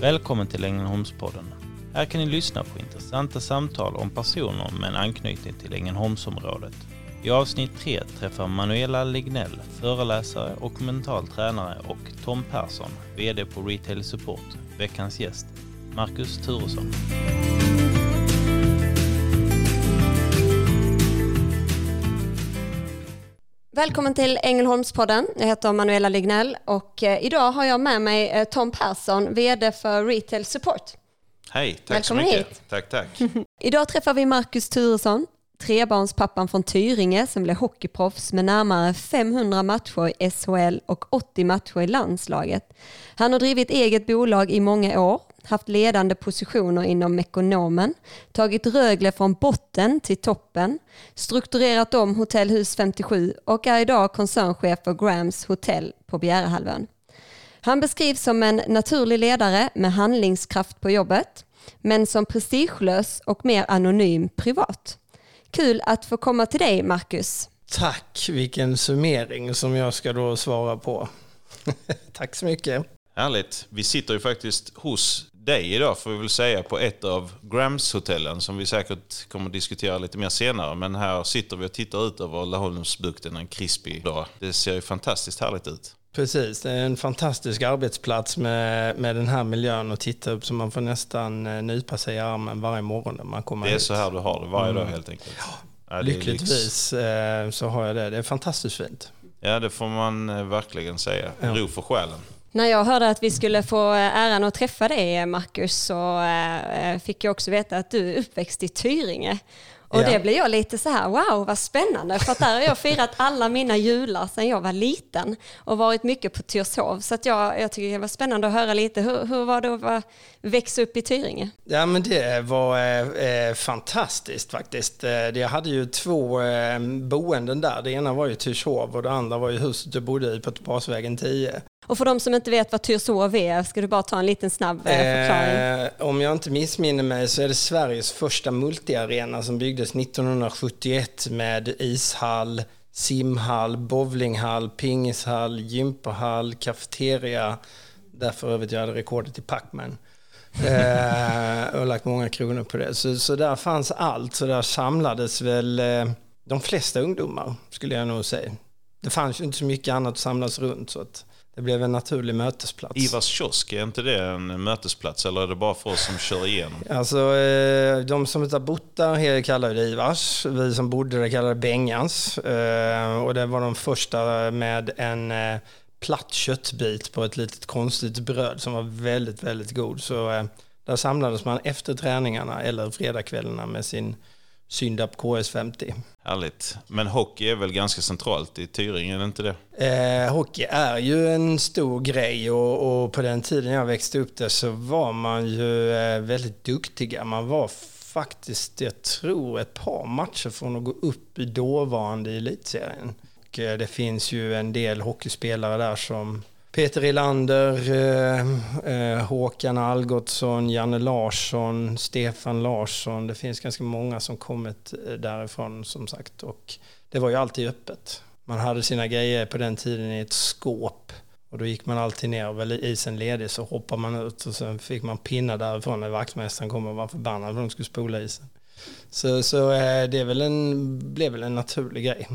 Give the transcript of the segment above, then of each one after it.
Välkommen till Ängelholmspodden. Här kan ni lyssna på intressanta samtal om personer med en anknytning till Ängelholmsområdet. I avsnitt 3 träffar Manuela Lignell, föreläsare och mental tränare och Tom Persson, VD på Retail Support, veckans gäst, Marcus Turesson. Välkommen till Ängelholmspodden. Jag heter Manuela Lignell och eh, idag har jag med mig eh, Tom Persson, VD för Retail Support. Hej, tack Välkommen så mycket. hit. Tack, tack. Idag träffar vi Marcus Turesson, trebarnspappan från Tyringe som blev hockeyproffs med närmare 500 matcher i SHL och 80 matcher i landslaget. Han har drivit eget bolag i många år, haft ledande positioner inom Mekonomen, tagit Rögle från botten till toppen, strukturerat om Hotellhus 57 och är idag koncernchef för Grams Hotel på Bjärehalvön. Han beskrivs som en naturlig ledare med handlingskraft på jobbet, men som prestigelös och mer anonym privat. Kul att få komma till dig, Marcus. Tack, vilken summering som jag ska då svara på. Tack så mycket. Härligt. Vi sitter ju faktiskt hos dig idag får vi väl säga på ett av Grams-hotellen som vi säkert kommer att diskutera lite mer senare. Men här sitter vi och tittar ut över Laholmsbukten en krispig dag. Det ser ju fantastiskt härligt ut. Precis, det är en fantastisk arbetsplats med, med den här miljön att titta upp så man får nästan eh, nypa sig i armen varje morgon när man kommer Det är hit. så här du har det varje dag helt enkelt. Ja, lyx. Lyckligtvis eh, så har jag det. Det är fantastiskt fint. Ja, det får man eh, verkligen säga. Ro för själen. När jag hörde att vi skulle få eh, äran att träffa dig, Marcus, så eh, fick jag också veta att du är uppväxt i Tyringe. Och Ja. det blev jag lite så här, wow vad spännande, för att där har jag firat alla mina jular sedan jag var liten och varit mycket på Tyrshov. Så att jag, jag tycker det var spännande att höra lite, hur, hur var det att växa upp i Tyringe? Ja men det var eh, eh, fantastiskt faktiskt. Eh, jag hade ju två eh, boenden där. Det ena var ju Tyrshov och det andra var ju huset jag bodde i på Basvägen 10. Och för de som inte vet vad Tyrshov är, ska du bara ta en liten snabb eh, förklaring? Eh, om jag inte missminner mig så är det Sveriges första multiarena som byggdes 1971 med ishall, simhall, bowlinghall, pingishall, gympahall, kafeteria. Där för övrigt jag hade rekordet i Pacman. Eh, och lagt många kronor på det. Så, så där fanns allt. Så där samlades väl eh, de flesta ungdomar skulle jag nog säga. Det fanns ju inte så mycket annat att samlas runt så att det blev en naturlig mötesplats. Ivars kiosk, är inte det en mötesplats eller är det bara för oss som kör igenom? Alltså eh, de som inte har bott där kallar det Ivars. Vi som bodde där kallar det Bengans. Eh, Och det var de första med en eh, platt köttbit på ett litet konstigt bröd som var väldigt, väldigt god. Så där samlades man efter träningarna eller fredagskvällarna med sin Syndap KS50. Härligt. Men hockey är väl ganska centralt i Tyringe, är det inte det? Eh, hockey är ju en stor grej och, och på den tiden jag växte upp där så var man ju eh, väldigt duktiga. Man var faktiskt, jag tror, ett par matcher från att gå upp i dåvarande elitserien. Och, eh, det finns ju en del hockeyspelare där som Peter Ilander, eh, eh, Håkan Algotsson, Janne Larsson, Stefan Larsson. Det finns ganska många som kommit eh, därifrån som sagt. Och det var ju alltid öppet. Man hade sina grejer på den tiden i ett skåp. Och då gick man alltid ner och var isen ledig så hoppade man ut och sen fick man pinna därifrån när vaktmästaren kom och var förbannad för att de skulle spola isen. Så, så eh, det är väl en, blev väl en naturlig grej.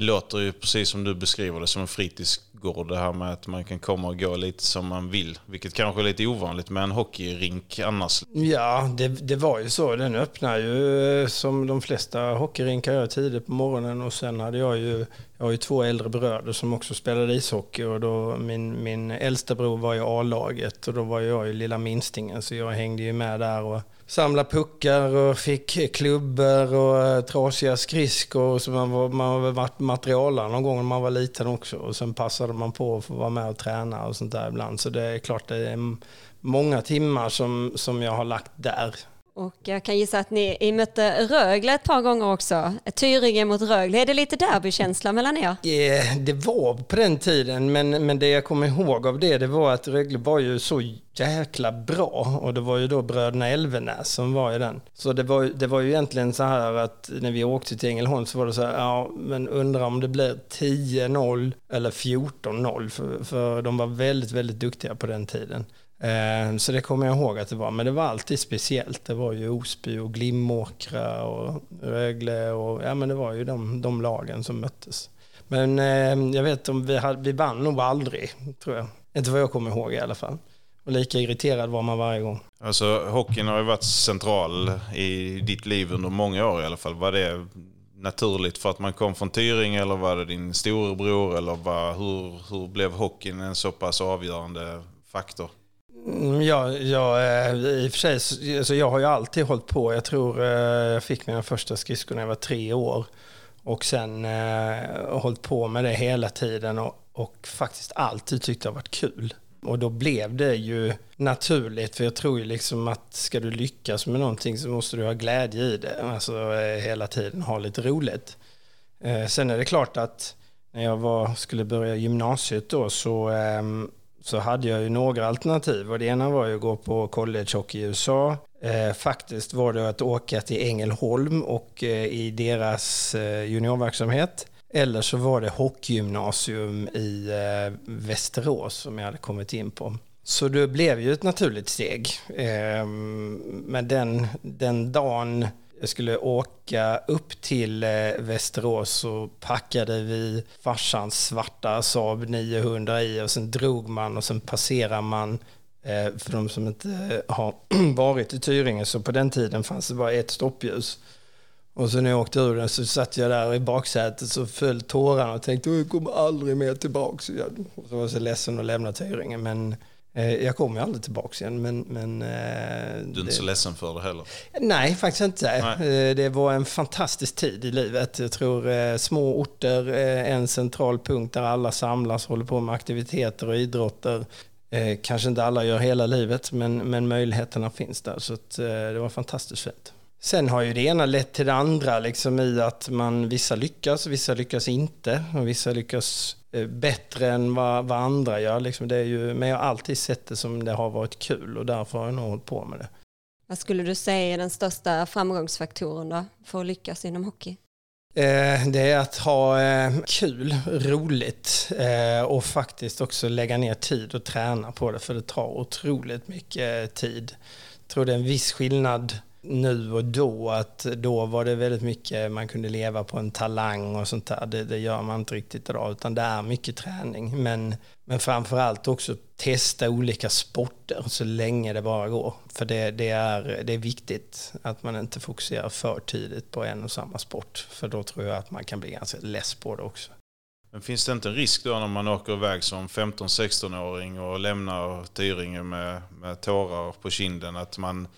Låter ju precis som du beskriver det som en fritidsgård. Det här med att man kan komma och gå lite som man vill. Vilket kanske är lite ovanligt med en hockeyrink annars. Ja, det, det var ju så. Den öppnade ju eh, som de flesta hockeyrinkar gör tidigt på morgonen och sen hade jag ju, jag har ju två äldre bröder som också spelade ishockey och då min, min äldsta bror var i A-laget och då var jag ju lilla minstingen så jag hängde ju med där och Samla puckar och fick klubbor och eh, trasiga skridskor. Så man var, man var varit materialare någon gång när man var liten också. Och sen passade man på att få vara med och träna och sånt där ibland. Så det är klart det är många timmar som, som jag har lagt där. Och jag kan gissa att ni mötte Rögle ett par gånger också. Tyringe mot Rögle. Är det lite derbykänsla mellan er? Yeah, Det var på den tiden, men, men det jag kommer ihåg av det, det var att Rögle var ju så jäkla bra. Och det var ju då bröderna Elvenäs som var i den. Så det var, ju- det var ju egentligen så här att när vi åkte till Ängelholm så var det så här, ja men undrar om det blir 10-0 eller 14-0. För, för de var väldigt, väldigt duktiga på den tiden. Eh, så det kommer jag ihåg att det var. Men det var alltid speciellt. Det var ju Osby och Glimåkra och Rögle och ja men det var ju de, de lagen som möttes. Men eh, jag vet om vi, hade, vi vann nog aldrig, tror jag. Inte vad jag kommer ihåg i alla fall. Och lika irriterad var man varje gång. Alltså hockeyn har ju varit central i ditt liv under många år i alla fall. Var det naturligt för att man kom från Tyringe eller var det din storebror? Eller var, hur, hur blev hockeyn en så pass avgörande faktor? Mm, ja, ja, eh, i och för sig, alltså jag har ju alltid hållit på. Jag tror eh, jag fick mina första skridskor när jag var tre år. Och sen eh, hållit på med det hela tiden och, och faktiskt alltid tyckt det har varit kul. Och då blev det ju naturligt, för jag tror ju liksom att ska du lyckas med någonting så måste du ha glädje i det. Alltså eh, hela tiden ha lite roligt. Eh, sen är det klart att när jag var, skulle börja gymnasiet då så, eh, så hade jag ju några alternativ. Och det ena var ju att gå på collegehockey i USA. Eh, faktiskt var det att åka till Ängelholm och eh, i deras eh, juniorverksamhet eller så var det hockeygymnasium i eh, Västerås som jag hade kommit in på. Så det blev ju ett naturligt steg. Eh, men den, den dagen jag skulle åka upp till eh, Västerås så packade vi farsans svarta Saab 900 i och sen drog man och sen passerar man eh, för de som inte eh, har varit i Tyringe så på den tiden fanns det bara ett stoppljus. Och så när jag åkte ur den så satt jag där i baksätet så föll tårarna och tänkte jag kommer aldrig mer tillbaks. Och så var jag så ledsen att lämna Tyringe men jag kommer ju aldrig tillbaks igen. Men, men, eh, du är inte det... så ledsen för det heller? Nej, faktiskt inte. Nej. Eh, det var en fantastisk tid i livet. Jag tror eh, små orter, eh, en central punkt där alla samlas, håller på med aktiviteter och idrotter. Eh, kanske inte alla gör hela livet, men, men möjligheterna finns där. Så att, det var fantastiskt fint. Sen har ju det ena lett till det andra liksom i att man, vissa lyckas, vissa lyckas inte och vissa lyckas eh, bättre än vad, vad andra gör. Liksom det är ju, men jag har alltid sett det som det har varit kul och därför har jag nog hållit på med det. Vad skulle du säga är den största framgångsfaktorn då för att lyckas inom hockey? Eh, det är att ha eh, kul, roligt och faktiskt också lägga ner tid och träna på det för det tar otroligt mycket tid. Jag tror det är en viss skillnad nu och då att då var det väldigt mycket man kunde leva på en talang och sånt där. Det, det gör man inte riktigt idag utan det är mycket träning. Men, men framförallt också testa olika sporter så länge det bara går. För det, det, är, det är viktigt att man inte fokuserar för tidigt på en och samma sport. För då tror jag att man kan bli ganska less på det också. Men finns det inte en risk då när man åker iväg som 15-16-åring och lämnar Tyringe med, med tårar på kinden att man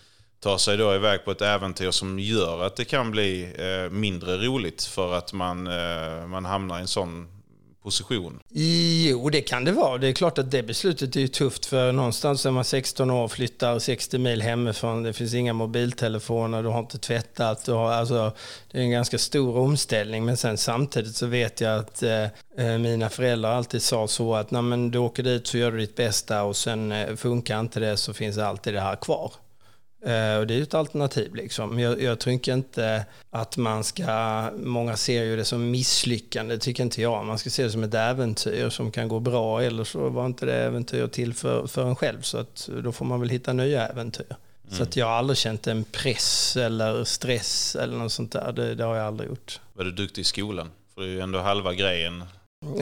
tar sig då iväg på ett äventyr som gör att det kan bli eh, mindre roligt för att man, eh, man hamnar i en sån position? Jo, det kan det vara. Det är klart att det beslutet är tufft för någonstans är man 16 år och flyttar 60 mil hemifrån. Det finns inga mobiltelefoner, du har inte tvättat. Du har, alltså, det är en ganska stor omställning. Men sen samtidigt så vet jag att eh, eh mina föräldrar alltid sa så att när du åker dit så gör du ditt bästa och sen eh, funkar inte det så finns alltid det här kvar. Uh, och det är ju ett alternativ liksom. Jag, jag tror inte att man ska, många ser ju det som misslyckande, tycker inte jag. Man ska se det som ett äventyr som kan gå bra eller så var inte det äventyr till för, för en själv. Så att då får man väl hitta nya äventyr. Mm. Så att jag har aldrig känt en press eller stress eller något sånt där. Det, det har jag aldrig gjort. Var du duktig i skolan? För det är ju ändå halva grejen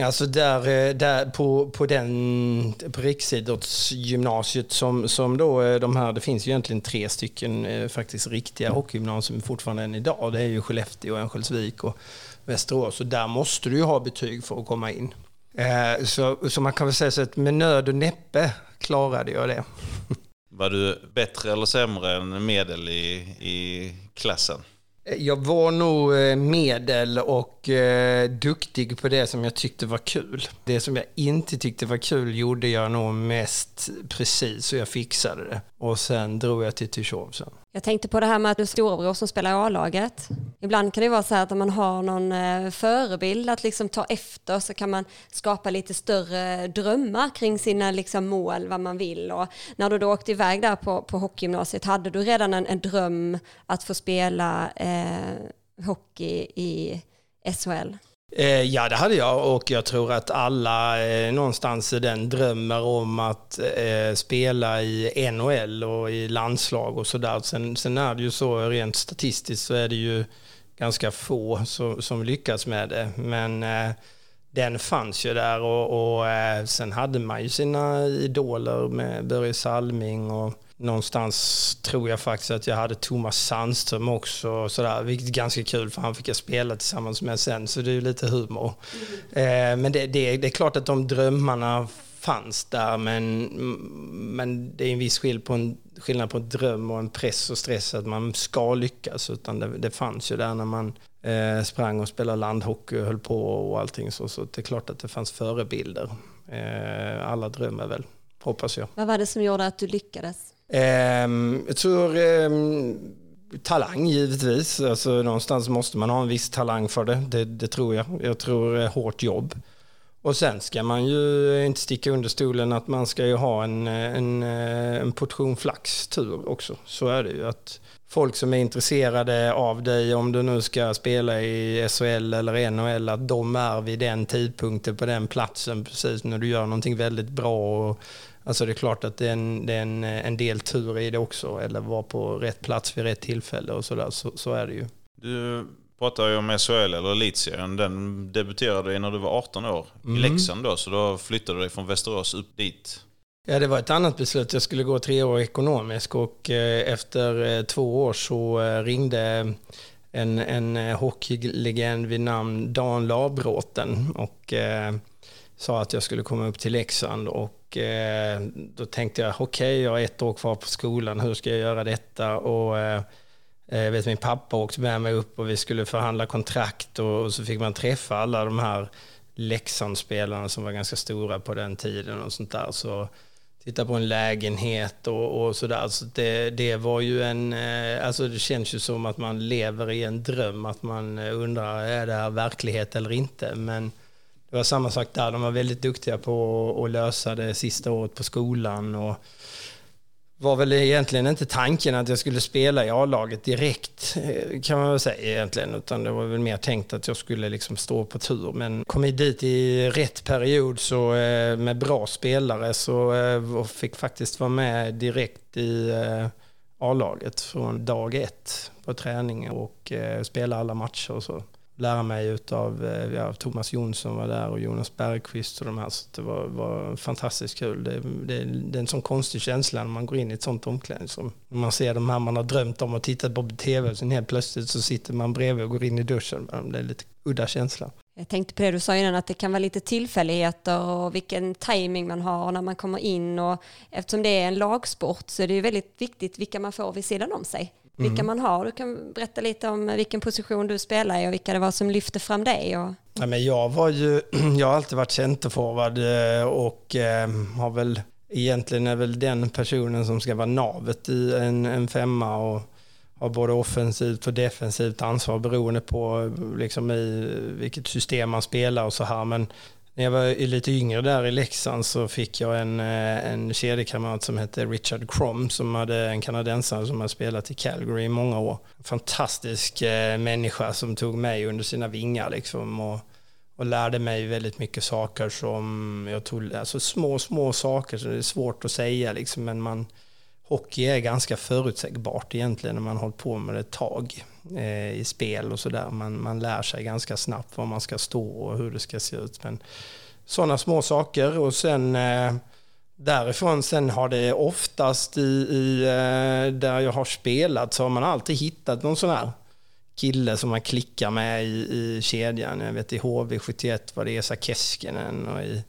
Alltså där, eh, där på, på den på riksidrottsgymnasiet som, som då eh, de här, det finns ju egentligen tre stycken eh, faktiskt riktiga hockeygymnasium fortfarande än idag. Det är ju Skellefteå, Örnsköldsvik och Västerås. Och där måste du ju ha betyg för att komma in. Så, så man kan väl säga så att med nöd och näppe klarade jag det. Var du bättre eller sämre än medel i, i klassen? Jag var nog eh, medel och eh, duktig på det som jag tyckte var kul. Det som jag inte tyckte var kul gjorde jag nog mest precis och jag fixade det. Och sen drog jag till Tyrsov sen. Jag tänkte på det här med att du är storebror som spelar i A-laget. Ibland kan det vara så här att om man har någon eh, förebild att liksom ta efter så kan man skapa lite större drömmar kring sina liksom mål, vad man vill. Och när du då åkte iväg där på, på hockeygymnasiet, hade du redan en, en dröm att få spela eh, hockey i SHL? Eh, ja, det hade jag och jag tror att alla eh, någonstans i den drömmer om att eh, spela i NHL och i landslag och sådär. Sen, sen är det ju så rent statistiskt så är det ju ganska få som, som lyckas med det. Men eh, den fanns ju där och, och eh, sen hade man ju sina idoler med Börje Salming och någonstans tror jag faktiskt att jag hade Thomas Sandström också, sådär, vilket är ganska kul för han fick jag spela tillsammans med sen, så det är ju lite humor. Mm. Eh, men det, det, det, är klart att de drömmarna fanns där, men, men det är en viss skillnad på en, skillnad på en dröm och en press och stress att man ska lyckas, utan det, det fanns ju där när man eh, sprang och spelade landhockey och höll på och allting så, så det är klart att det fanns förebilder. Eh, alla drömmer väl, hoppas jag. Vad var det som gjorde att du lyckades? Ehm, jag tror ehm, talang givetvis. Alltså, någonstans måste man ha en viss talang för det. Det, det tror jag. Jag tror eh, hårt jobb. Och sen ska man ju inte sticka under stolen att man ska ju ha en, eh, en, eh, en portion flax tur också. Så är det ju. att Folk som är intresserade av dig, om du nu ska spela i SHL eller NHL, att de är vid den tidpunkten på den platsen precis när du gör någonting väldigt bra och Alltså det är klart att det är en, det är en, en del tur i det också, eller vara på rätt plats vid rätt tillfälle och sådär, så, så är det ju. Du pratar ju om SHL eller Elitserien, den debuterade när du var 18 år mm. i Leksand då, så då flyttade du dig från Västerås upp dit. Ja, det var ett annat beslut. Jag skulle gå tre år ekonomisk och eh, efter eh, två år så eh, ringde en, en hockeylegend vid namn Dan Labråten och sa att jag skulle komma upp till Leksand och eh, då tänkte jag okej, okay, jag har ett år kvar på skolan, hur ska jag göra detta? Och eh, jag vet min pappa åkte med mig upp och vi skulle förhandla kontrakt och, och så fick man träffa alla de här Leksandsspelarna som var ganska stora på den tiden och sånt där. Så titta på en lägenhet och, och sådär. Så det, det var ju en, eh, alltså det känns ju som att man lever i en dröm, att man eh, undrar är det här verklighet eller inte? Men det var samma sak där, de var väldigt duktiga på att lösa det sista året på skolan och var väl egentligen inte tanken att jag skulle spela i A-laget direkt eh, kan man väl säga egentligen, utan det var väl mer tänkt att jag skulle liksom stå på tur. Men kom jag dit i rätt period så eh, med bra spelare så eh, och fick faktiskt vara med direkt i A-laget från dag ett på träning och spela alla matcher och så lära mig av eh, ja, Thomas Jonsson var där och Jonas Bergqvist och de här. Så det var, var fantastiskt kul. Det, det, det, är en sån konstig känsla när man går in i ett sånt omklädningsrum. När man ser de här man har drömt om och tittat på tv och sen helt plötsligt så sitter man bredvid och går in i duschen. Det är lite udda känsla. Jag tänkte på det du sa innan att det kan vara lite tillfälligheter och vilken timing man har när man kommer in och eftersom det är en lagsport så är det ju väldigt viktigt vilka man får vid sidan om sig vilka mm. man har. Du kan berätta lite om vilken position du spelar i och vilka det var som lyfte fram dig. Och... Ja, men jag, var ju, jag har alltid varit centerforward eh, och eh, har väl egentligen är väl den personen som ska vara navet i en, en femma och har både offensivt och defensivt ansvar beroende på liksom i vilket system man spelar och så här. Men när jag var lite yngre där i Leksand så fick jag en, eh, en kedjekamrat som hette Richard Crom som hade en kanadensare som hade spelat i Calgary i många år. Fantastisk eh, människa som tog mig under sina vingar liksom och, och lärde mig väldigt mycket saker som jag tog, alltså små, små saker som det är svårt att säga liksom men man, hockey är ganska förutsägbart egentligen när man har hållit på med det ett tag eh, i spel och sådär. Man, man lär sig ganska snabbt var man ska stå och hur det ska se ut. Men sådana små saker och sen eh, därifrån sen har det oftast i, i eh, där jag har spelat så har man alltid hittat någon sån här kille som man klickar med i, i kedjan. Jag vet i HV71 var det Esa Keskinen och i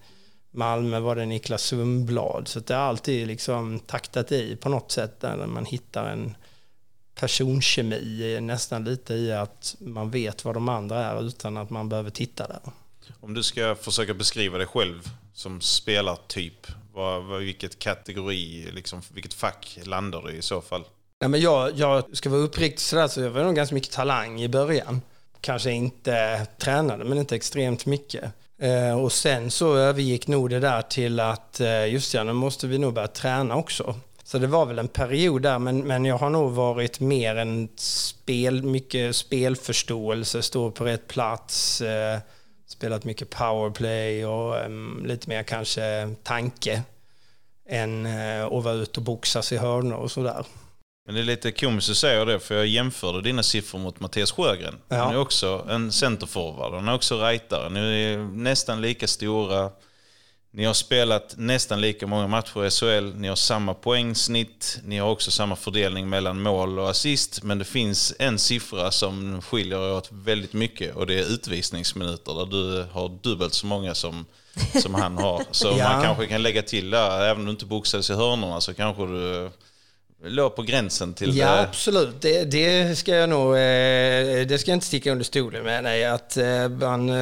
Malmö var det Niklas Sundblad. Så det har alltid liksom taktat i på något sätt där man hittar en personkemi nästan lite i att man vet vad de andra är utan att man behöver titta där. Om du ska försöka beskriva dig själv som spelartyp, vad, vad, vilket kategori, liksom, vilket fack landar du i så fall? Ja, men jag, jag ska vara uppriktig sådär så jag var nog ganska mycket talang i början. Kanske inte tränade men inte extremt mycket. Eh, och sen så övergick nog det där till att eh, just ja, nu måste vi nog börja träna också. Så det var väl en period där, men, men jag har nog varit mer en spel, mycket spelförståelse, stå på rätt plats, eh, spelat mycket powerplay och um, lite mer kanske tanke än uh, att vara ute och boxas i hörnor och sådär. Men det är lite komiskt att säga det, för jag jämförde dina siffror mot Mattias Sjögren. Ja. Han är också en centerforward, han är också rightare. Ni är nästan lika stora. Ni har spelat nästan lika många matcher i SHL, ni har samma poängsnitt, ni har också samma fördelning mellan mål och assist, men det finns en siffra som skiljer åt väldigt mycket och det är utvisningsminuter där du har dubbelt så många som, som han har. Så ja. man kanske kan lägga till där, även om du inte boxades i hörnorna så kanske du låg på gränsen till... Ja, det. absolut. Det, det, ska jag nog... Eh, det ska jag inte sticka under stolen med. Nej, att eh, man... Eh,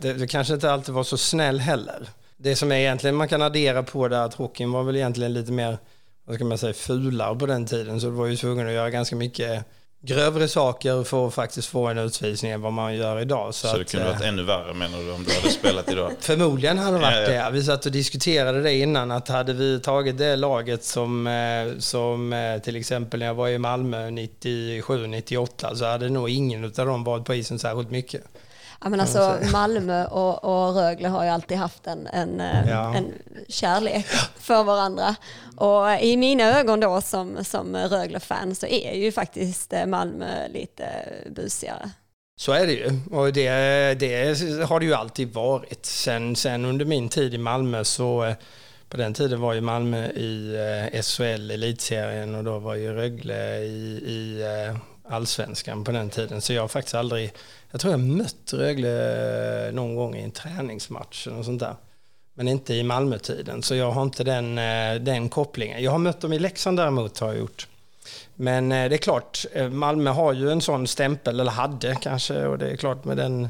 det, det kanske inte alltid var så snäll heller det som är egentligen man kan addera på det att hockeyn var väl egentligen lite mer, vad ska man säga, fulare på den tiden. Så du var ju tvungen att göra ganska mycket grövre saker för att faktiskt få en utvisning än vad man gör idag. Så, så det kunde varit eh, ännu värre menar du om du hade spelat idag? Förmodligen hade det varit det. Vi satt och diskuterade det innan att hade vi tagit det laget som, eh, som eh, till exempel när jag var i Malmö 97-98 så hade nog ingen av dem varit på isen särskilt mycket. Ja, men alltså, Malmö och, och Rögle har ju alltid haft en, en, eh, ja. en kärlek för varandra. Och i mina ögon då som, som Rögle-fan så är ju faktiskt eh, Malmö lite busigare. Så är det ju. Och det, det har det ju alltid varit. Sen, sen under min tid i Malmö så eh, på den tiden var ju Malmö i SHL, elitserien, och då var ju Rögle i, i allsvenskan på den tiden. Så jag har faktiskt aldrig, jag tror jag mött Rögle eh, någon gång i en träningsmatch eller sånt där. Men inte i Malmötiden, så jag har inte den, eh, den kopplingen. Jag har mött dem i Leksand däremot, har jag gjort. Men eh, det är klart, Malmö har ju en sån stämpel, eller hade kanske, och det är klart med den,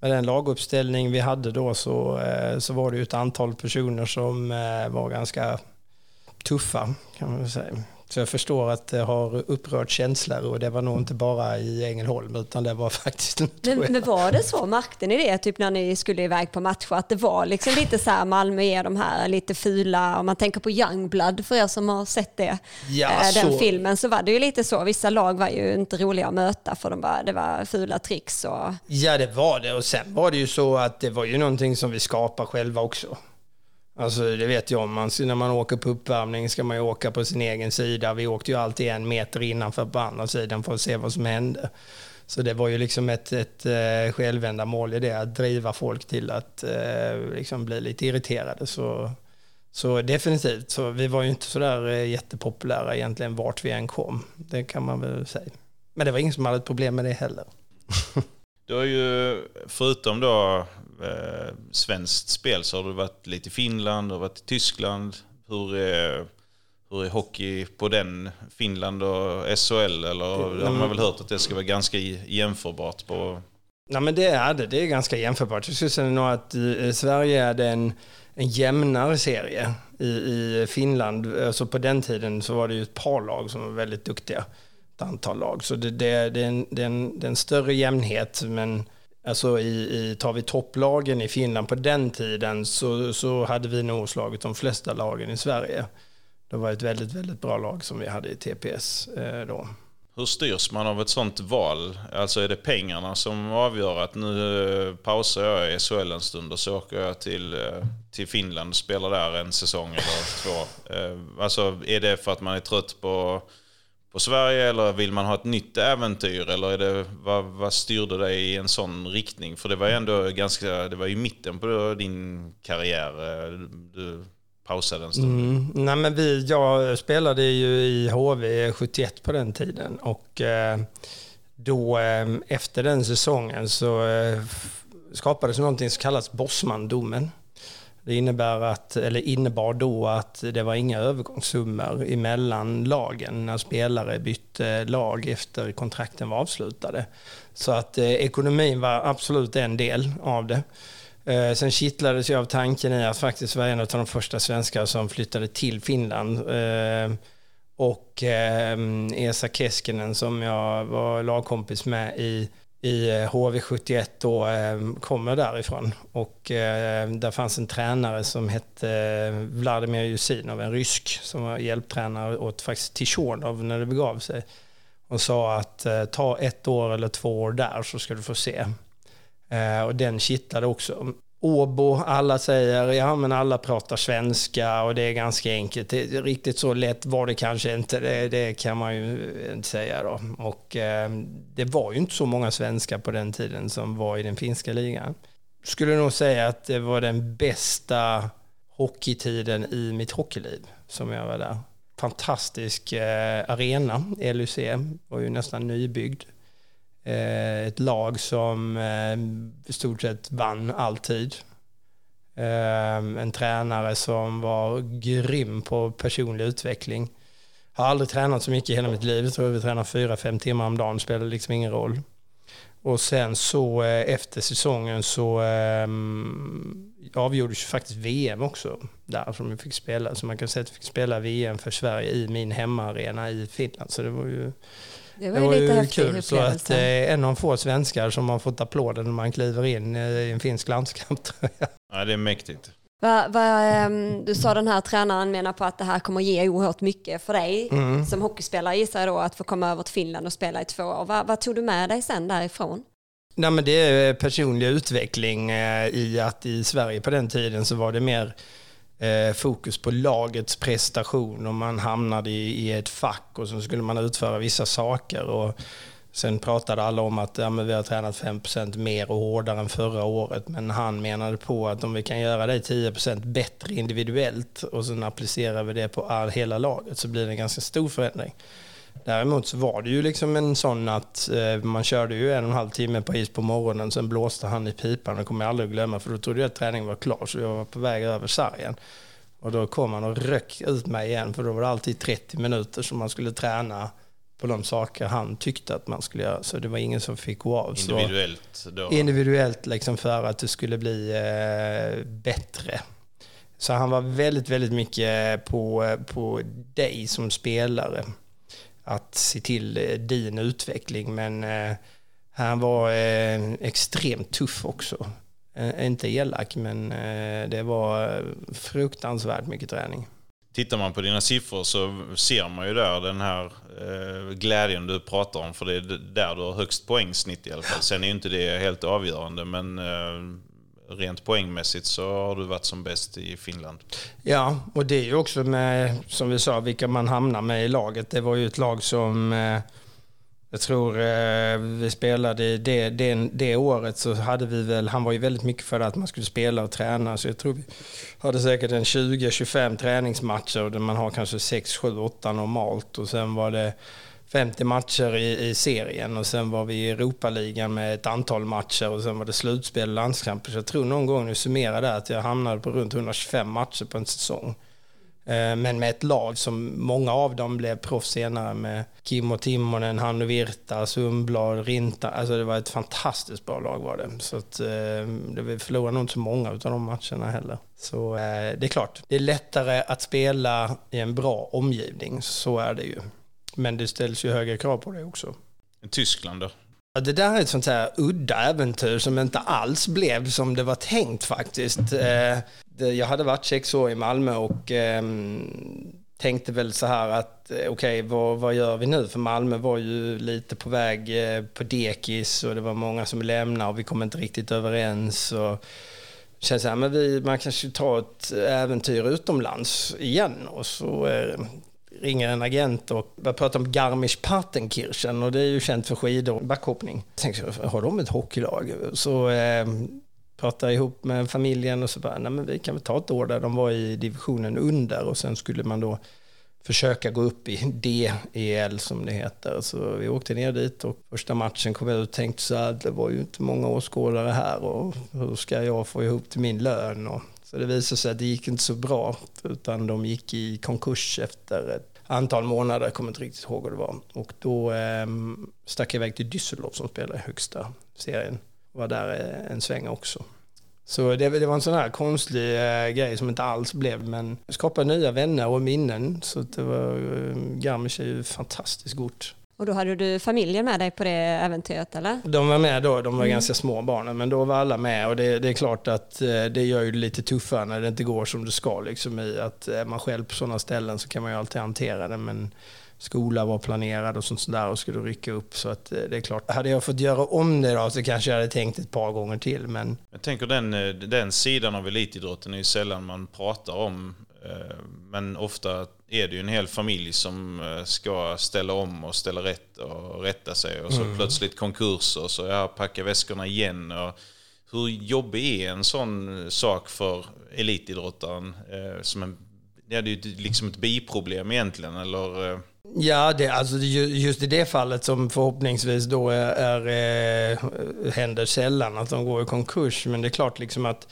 med den laguppställning vi hade då så, så var det ju ett antal personer som var ganska tuffa, kan man säga. Så jag förstår att det har upprört känslor och det var nog inte bara i Ängelholm utan det var faktiskt... Men, men var det så, märkte ni det typ när ni skulle iväg på matcher att det var liksom lite så här Malmö är de här lite fula, om man tänker på Youngblood för er som har sett det, ja, äh, den så... filmen så var det ju lite så, vissa lag var ju inte roliga att möta för de bara, det var fula tricks och... Ja det var det. Och sen var det ju så att det var ju någonting som vi skapade själva också. Alltså det vet jag. Man, när man åker på uppvärmning ska man ju åka på sin egen sida. Vi åkte ju alltid en meter innanför på andra sidan för att se vad som hände. Så det var ju liksom ett, ett uh, självändamål i det, att driva folk till att uh, liksom bli lite irriterade. Så, så definitivt, så vi var ju inte sådär uh, eh, jättepopulära egentligen vart vi än kom. Det kan man väl säga. Men det var ingen som hade ett problem med det heller. Du har ju, förutom då eh, svenskt spel så har du varit lite i Finland, du har varit i Tyskland. Hur är, hur är hockey på den? Finland och SHL? Eller har man väl hört att det ska vara ganska jämförbart på... Nej men det är det, det är ganska jämförbart. Jag skulle säga nog att i Sverige är det en, en jämnare serie. I, I Finland, alltså på den tiden så var det ju ett par lag som var väldigt duktiga. Ett antal lag. Så det, det, det, är, en, det, är, en, det är en större jämnhet men Alltså i, i, tar vi topplagen i Finland på den tiden så, så hade vi nog slagit de flesta lagen i Sverige. Det var ett väldigt, väldigt bra lag som vi hade i TPS eh, då. Hur styrs man av ett sånt val? Alltså är det pengarna som avgör att nu eh, pausar jag i SHL en stund och så åker jag till, eh, till Finland och spelar där en säsong eller två? Eh, alltså är det för att man är trött på på Sverige eller vill man ha ett nytt äventyr? Eller är det, vad, vad styrde dig i en sån riktning? För det var ju ändå ganska, det var i mitten på din karriär. Du pausade en stund. Mm, nej men vi, jag spelade ju i HV 71 på den tiden och eh, då eh, efter den säsongen så eh, skapades någonting som kallas Bosmandomen. Det innebär att, eller innebar då att det var inga övergångssummor emellan lagen när spelare bytte lag efter kontrakten var avslutade. Så att eh, ekonomin var absolut en del av det. Eh, sen kittlades jag av tanken i att faktiskt vara en av de första svenskar som flyttade till Finland. Eh, och eh, Esa Keskinen som jag var lagkompis med i i eh, HV71 då eh, kommer därifrån. Och eh, där fanns en tränare som hette Vladimir Jusinov, en rysk, som var hjälptränare åt faktiskt Tishonov när det begav sig. Och sa att ta ett år eller två år där så ska du få se. Och den kittlade också. Åbo, alla säger, ja men alla pratar svenska och det är ganska enkelt. Det är riktigt så lätt var det kanske inte, det, det kan man ju inte säga då. Och eh, det var ju inte så många svenskar på den tiden som var i den finska ligan. Skulle nog säga att det var den bästa hockeytiden i mitt hockeyliv som jag var där. Fantastisk eh, arena, LUC, var ju nästan nybyggd. Eh, ett lag som eh, i stort sett vann alltid. Eh, en tränare som var grym på personlig utveckling. Har aldrig tränat så mycket i hela mitt liv. Jag tror vi tränar fyra, fem timmar om dagen. Spelar liksom ingen roll. Och sen så eh, efter säsongen så um, avgjordes ju faktiskt VM också där som vi fick spela. Så man kan säga att vi fick spela VM för Sverige i min hemmaarena i Finland. Så det var ju det var, det var ju lite kul. Så att eh, en av få svenskar som har fått applåder när man kliver in i en finsk landskamp. Ja, det är mäktigt. Va, va, ehm, du sa den här tränaren menar på att det här kommer ge oerhört mycket för dig mm. som hockeyspelare gissar jag då att få komma över till Finland och spela i två år. Va, vad tog du med dig sen därifrån? Nej, men det är personlig utveckling eh, i att i Sverige på den tiden så var det mer eh, Eh, fokus på lagets prestation och man hamnade i, i, ett fack och så skulle man utföra vissa saker. Och sen pratade alla om att ja, men vi har tränat 5% mer och hårdare än förra året. Men han menade på att om vi kan göra det 10% bättre individuellt och sen applicerar vi det på all, hela laget så blir det en ganska stor förändring. Däremot så var det ju liksom en sån att eh, man körde ju en och en halv timme på is på morgonen, sen blåste han i pipan, det kommer jag aldrig att glömma, för då trodde jag att träningen var klar, så jag var på väg över sargen. Och då kom han och röck ut mig igen, för då var det alltid 30 minuter som man skulle träna på de saker han tyckte att man skulle göra. Så det var ingen som fick gå av. Individuellt då? Individuellt liksom för att det skulle bli eh, bättre. Så han var väldigt, väldigt mycket på, på dig som spelare att se till eh, din utveckling. Men eh, han var eh, extremt tuff också. Eh, inte elak, men eh, det var fruktansvärt mycket träning. Tittar man på dina siffror så ser man ju där den här glädjen du pratar om. För det är där du har högst poängsnitt i alla fall. Sen är ju inte det helt avgörande, men rent poängmässigt så har du varit som bäst i Finland. Ja, och det är ju också med, som vi sa, vilka man hamnar med i laget. Det var ju ett lag som eh, jag tror eh, vi spelade det, det, det året så hade vi väl, han var ju väldigt mycket för att man skulle spela och träna så jag tror vi hade säkert en 20-25 träningsmatcher där man har kanske 6, 7, 8 normalt och sen var det 50 matcher i, i, serien och sen var vi i Europaligan med ett antal matcher och sen var det slutspel och landskamper. Så jag tror någon gång, nu summerar det, att jag hamnade på runt 125 matcher på en säsong. Eh, men med ett lag som många av dem blev proffs senare med Kimmo Timonen, Hannu Virta, Sundblad, Rinta. Alltså det var ett fantastiskt bra lag var det. Så att eh, vi förlorade nog inte så många av de matcherna heller. Så eh, det är klart, det är lättare att spela i en bra omgivning, så är det ju. Men det ställs ju högre krav på det också. Tyskland då? Ja, det där är ett sånt här udda äventyr som inte alls blev som det var tänkt faktiskt. Eh, jag hade varit sex år i Malmö och ehm, tänkte väl så här att eh, okej, okay, vad, vad, gör vi nu? För Malmö var ju lite på väg eh, på dekis och det var många som lämnade och vi kom inte riktigt överens. Och känns så här, men vi, man kanske tar ett äventyr utomlands igen och så ringer en agent och börjar prata om Garmisch-Partenkirchen och det är ju känt för skidor och backhoppning. Jag tänkte, har de ett hockeylag? Så eh, pratade ihop med familjen och så bara, nej men vi kan väl ta ett år där de var i divisionen under och sen skulle man då försöka gå upp i DEL som det heter. Så vi åkte ner dit och första matchen kom jag ut och tänkte så här, det var ju inte många åskådare här och hur ska jag få ihop till min lön? Och så det visade sig att det gick inte så bra, utan de gick i konkurs efter ett antal månader, jag kommer inte riktigt ihåg vad det var. Och då eh, stack jag iväg till Düsseldorf som spelar i högsta serien. Var där eh, en sväng också. Så det, det, var en sån här konstig eh, grej som inte alls blev, men skapade nya vänner och minnen. Så det var, eh, Garmisch är ju fantastiskt gott. Och då hade du familjen med dig på det äventyret eller? De var med då, de var mm. ganska små barnen, men då var alla med och det, det, är klart att eh, det gör ju det lite tuffare när det inte går som det ska. Liksom, I att är man själv på sådana ställen så kan man ju alltid hantera det, men skola var planerad och sånt där och skulle rycka upp. Så att eh, det är klart, hade jag fått göra om det då så kanske jag hade tänkt ett par gånger till. Men... Jag tänker den, eh, den sidan av elitidrotten är ju sällan man pratar om. Eh, men ofta är det ju en hel familj som ska ställa om och ställa rätt och rätta sig. Och så mm. plötsligt konkurs och så ja, packa väskorna igen. Och hur jobbig är en sån sak för elitidrottaren? Som en, det är ju liksom ett biproblem egentligen. Eller, Ja, det, alltså just i det fallet som förhoppningsvis då är, är, eh, händer sällan, att de går i konkurs. Men det är klart liksom att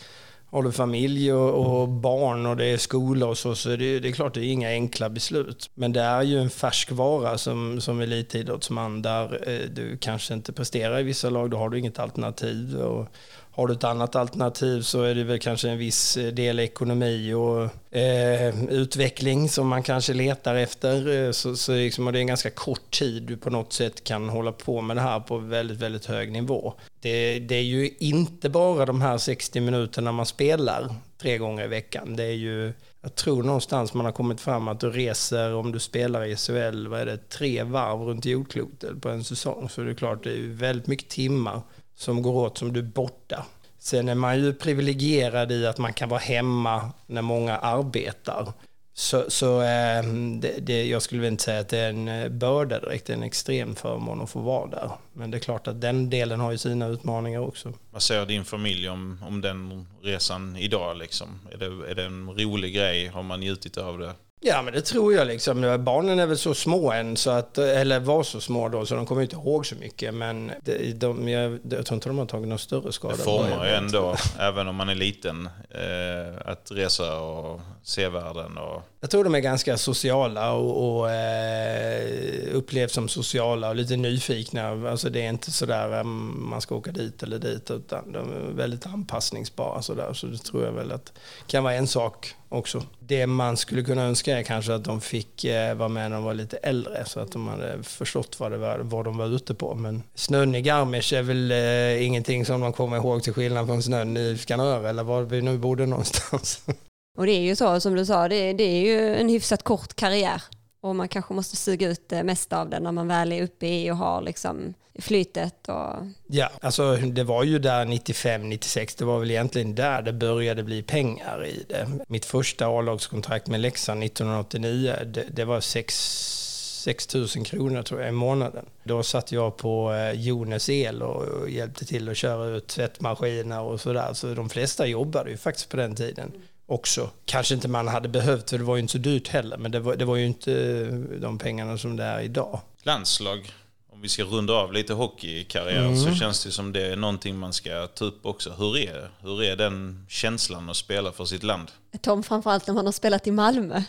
har du familj och, och barn och det är skola och så, så är det, det är klart det är inga enkla beslut. Men det är ju en färskvara som, som elitidrottsman där eh, du kanske inte presterar i vissa lag, då har du inget alternativ. Och, har du ett annat alternativ så är det väl kanske en viss eh, del ekonomi och eh, utveckling som man kanske letar efter. Eh, så, så liksom, och det är en ganska kort tid du på något sätt kan hålla på med det här på väldigt, väldigt hög nivå. Det, det är ju inte bara de här 60 minuterna man spelar tre gånger i veckan. Det är ju jag tror någonstans man har kommit fram att du reser, om du spelar i SHL, vad är det, tre varv runt jordklotet på en säsong. Så det är klart, det är väldigt mycket timmar som går åt som du är borta. Sen är man ju privilegierad i att man kan vara hemma när många arbetar. Så, så eh, det, det, jag skulle inte säga att det är en eh, börda direkt, det är en extrem förmån att få vara där. Men det är klart att den delen har ju sina utmaningar också. Vad säger din familj om, om den resan idag? Liksom? Är, det, är det en rolig grej? Har man njutit av det? Ja, men det tror jag liksom. Barnen är väl så små än, så att, eller var så små då, så de kommer inte ihåg så mycket. Men de, de, jag, jag tror inte de har tagit någon större skada. Det formar ju ändå, även om man är liten, eh, att resa och se världen. Och... Jag tror de är ganska sociala och, och eh, upplevs som sociala och lite nyfikna. Alltså det är inte sådär um, man ska åka dit eller dit, utan de är väldigt anpassningsbara. Sådär. Så det tror jag väl att kan vara en sak också. Det man skulle kunna önska är kanske att de fick eh, vara med när de var lite äldre så att de hade förstått vad, det var, vad de var ute på. Men snön i Garmisch är väl eh, ingenting som de kommer ihåg till skillnad från snön i Skanör eller var vi nu bodde någonstans. Och det är ju så som du sa, det, det är ju en hyfsat kort karriär och man kanske måste suga ut det mesta av det när man väl är uppe i och har liksom flytet. Och... Ja, alltså det var ju där 95, 96, det var väl egentligen där det började bli pengar i det. Mitt första A-lagskontrakt med Leksand 1989, det, det var 6 000 kronor tror jag i månaden. Då satt jag på eh, Jones el och hjälpte till att köra ut tvättmaskiner och sådär. Så de flesta jobbade ju faktiskt på den tiden också. Kanske inte man hade behövt, för det var ju inte så dyrt heller, men det var, det var ju inte de pengarna som det är idag. Landslag, om vi ska runda av lite hockeykarriär, mm. så känns det som det är någonting man ska ta upp också. Hur är, hur är den känslan att spela för sitt land? Tom, framförallt när man har spelat i Malmö.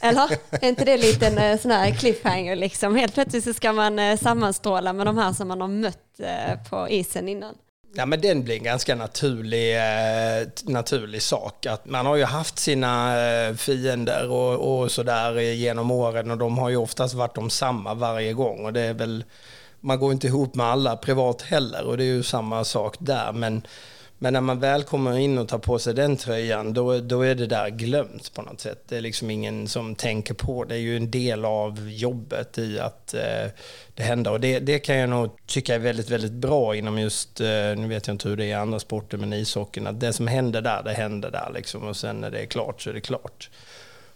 Eller? Är inte det lite en eh, sån här cliffhanger liksom? Helt plötsligt så ska man eh, sammanstråla med de här som man har mött eh, på isen innan. Ja, men den blir en ganska naturlig, eh, naturlig sak. Att man har ju haft sina eh, fiender och, och sådär genom åren och de har ju oftast varit de samma varje gång. Och det är väl, man går inte ihop med alla privat heller och det är ju samma sak där. Men men när man väl kommer in och tar på sig den tröjan, då, då är det där glömt på något sätt. Det är liksom ingen som tänker på det. är ju en del av jobbet i att eh, det händer. Och det, det kan jag nog tycka är väldigt, väldigt bra inom just, eh, nu vet jag inte hur det är i andra sporter, men ishockeyn, att det som händer där, det händer där liksom. Och sen när det är klart så är det klart.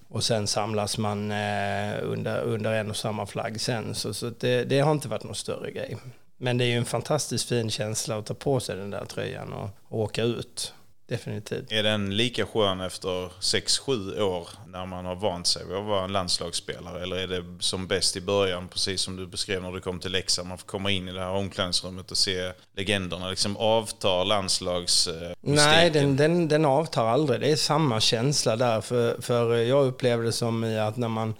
Och sen samlas man eh, under, under en och samma flagg sen. Så, så det, det har inte varit någon större grej. Men det är ju en fantastiskt fin känsla att ta på sig den där tröjan och, och åka ut. Definitivt. Är den lika skön efter 6-7 år när man har vant sig vid att vara en landslagsspelare? Eller är det som bäst i början, precis som du beskrev när du kom till Leksand, man får komma in i det här omklädningsrummet och se legenderna, liksom avtar landslags... Nej, den, den, den avtar aldrig. Det är samma känsla där. För, för jag upplevde det som i att när man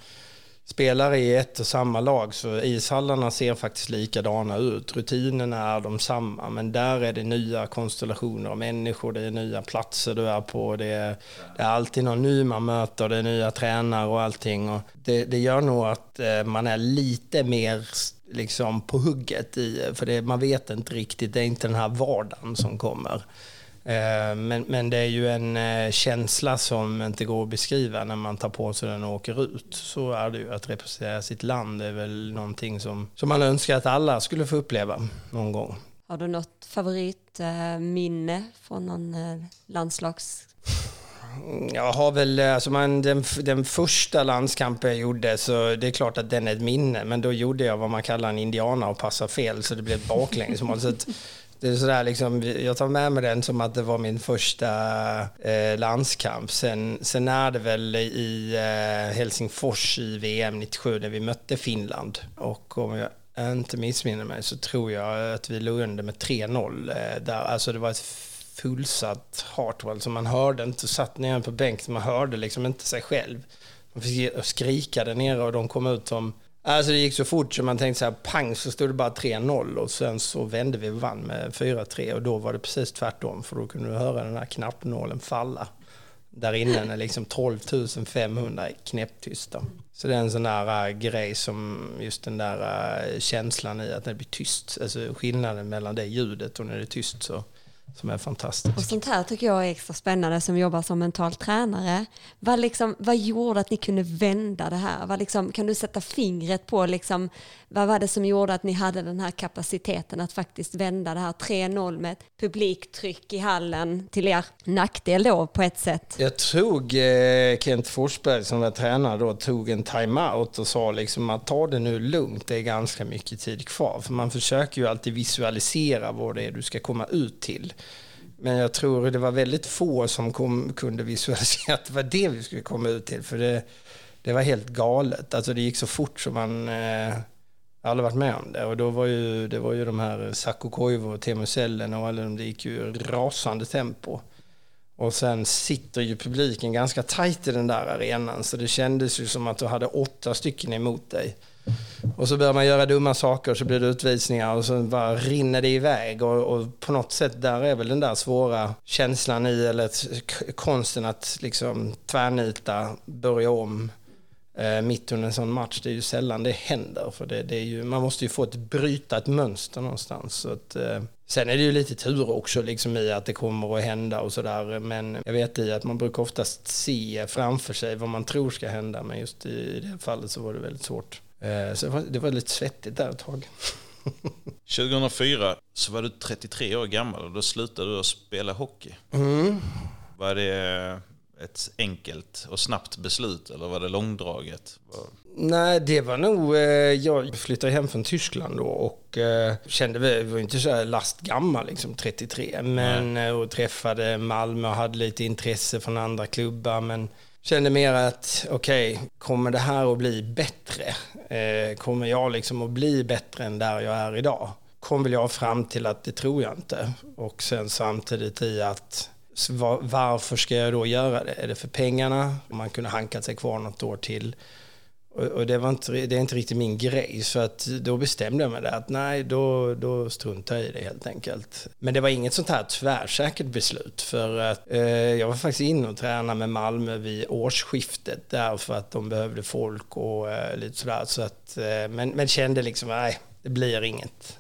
Spelare i ett och samma lag så ishallarna ser faktiskt likadana ut. Rutinerna är de samma men där är det nya konstellationer av människor, det är nya platser du är på, det är, det är alltid någon ny man möter, det är nya tränare och allting. Och det, det gör nog att eh, man är lite mer liksom på hugget i, för det, man vet inte riktigt, det är inte den här vardagen som kommer. Eh, men, men det är ju en eh, känsla som inte går att beskriva när man tar på sig den och åker ut. Så är det ju. Att representera sitt land är väl någonting som, som man önskar att alla skulle få uppleva någon gång. Har du något favoritminne från någon landslags jag har väl, alltså man, den, den första landskampen jag gjorde, så det är klart att den är ett minne, men då gjorde jag vad man kallar en indiana och passade fel, så det blev baklängesmål det är sådär liksom, jag tar med mig den som att det var min första eh, landskamp. Sen, sen är det väl i eh, Helsingfors i VM 97 när vi mötte Finland. Och om jag inte missminner mig så tror jag att vi låg under med 3-0. Eh, där, alltså det var ett fullsatt Hartwell så man hörde inte, satt nere på bänken, man hörde liksom inte sig själv. Man fick skrika där nere och de kom ut som Alltså det gick så fort så man tänkte så här, pang så stod det bara 3-0 och sen så vände vi och vann med 4-3 och då var det precis tvärtom för då kunde du höra den här knappnålen falla. Där inne liksom är liksom 12 500 knäpptysta. Så det är en sån där uh, grej som just den där uh, känslan i att det blir tyst. Alltså skillnaden mellan det ljudet och när det är tyst så som är fantastiskt. Och sånt här tycker jag är extra spännande som jobbar som mental tränare. Vad, liksom, vad gjorde att ni kunde vända det här? Vad liksom, kan du sätta fingret på liksom, vad var det som gjorde att ni hade den här kapaciteten att faktiskt vända det här 3-0 med ett publiktryck i hallen till er nackdel då på ett sätt? Jag tror eh, Kent Forsberg som var tränare då tog en timeout och sa liksom att ta det nu lugnt, det är ganska mycket tid kvar. För man försöker ju alltid visualisera vad det är du ska komma ut till. Men jag tror det var väldigt få som kom, kunde visualisera att det var det vi skulle komma ut till. För det, det var helt galet. Alltså det gick så fort som man... Eh, aldrig varit med om det. Och då var ju, det var ju de här Sakko Koivu och Teemu Sellen och alla de, det gick ju rasande tempo. Och sen sitter ju publiken ganska tajt i den där arenan så det kändes ju som att du hade åtta stycken emot dig. Och så börjar man göra dumma saker så blir det utvisningar och så bara rinner det iväg. Och, och på något sätt där är väl den där svåra känslan i, eller konsten att liksom tvärnita, börja om eh, mitt under en sån match. Det är ju sällan det händer. För det, det är ju, man måste ju få ett, bryta ett mönster någonstans. Så att, eh, sen är det ju lite tur också liksom i att det kommer att hända och sådär. Men jag vet i att man brukar oftast se framför sig vad man tror ska hända. Men just i det fallet så var det väldigt svårt. Eh, så det var, det var lite svettigt där ett tag. 2004 så var du 33 år gammal och då slutade du att spela hockey. Mm. Var det ett enkelt och snabbt beslut eller var det långdraget? Nej, det var nog... Eh, jag flyttade hem från Tyskland då och eh, kände, vi var inte så här lastgammal, liksom 33, men Nej. och träffade Malmö och hade lite intresse från andra klubbar, men kände mer att okej, okay, kommer det här att bli bättre? Eh, kommer jag liksom att bli bättre än där jag är idag? Kom väl jag fram till att det tror jag inte. Och sen samtidigt i att varför ska jag då göra det? Är det för pengarna? Man kunde hankat sig kvar något år till. Och, det, var inte, det är inte riktigt min grej, så att då bestämde jag mig där att nej, då, då struntar jag i det helt enkelt. Men det var inget sånt här tvärsäkert beslut, för att eh, jag var faktiskt inne och tränade med Malmö vid årsskiftet därför att de behövde folk och eh, lite sådär. Så att, eh, men, men kände liksom, nej, det blir inget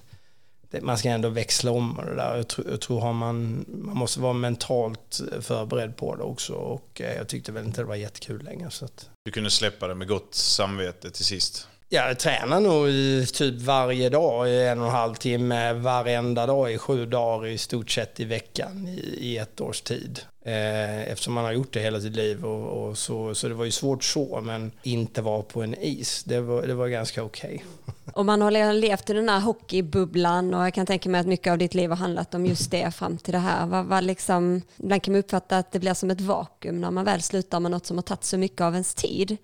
man ska ändå växla om och det där. Jag tror, jag tror har man, man måste vara mentalt förberedd på det också och eh, jag tyckte väl inte det var jättekul längre. Så att... Du kunde släppa det med gott samvete till sist? Jag tränar nog typ varje dag i en och en halv timme, varenda dag i sju dagar i stort sett i veckan i, i ett års tid. Eh, eftersom man har gjort det hela sitt liv och, och, så, så det var ju svårt så, men inte vara på en is, det var, det var ganska okej. Okay. Och man har levt i den här hockeybubblan och jag kan tänka mig att mycket av ditt liv har handlat om just det fram till det här. Vad, vad liksom, ibland kan man uppfatta att det blir som ett vakuum när man väl slutar med något som har tagit så mycket av ens tid.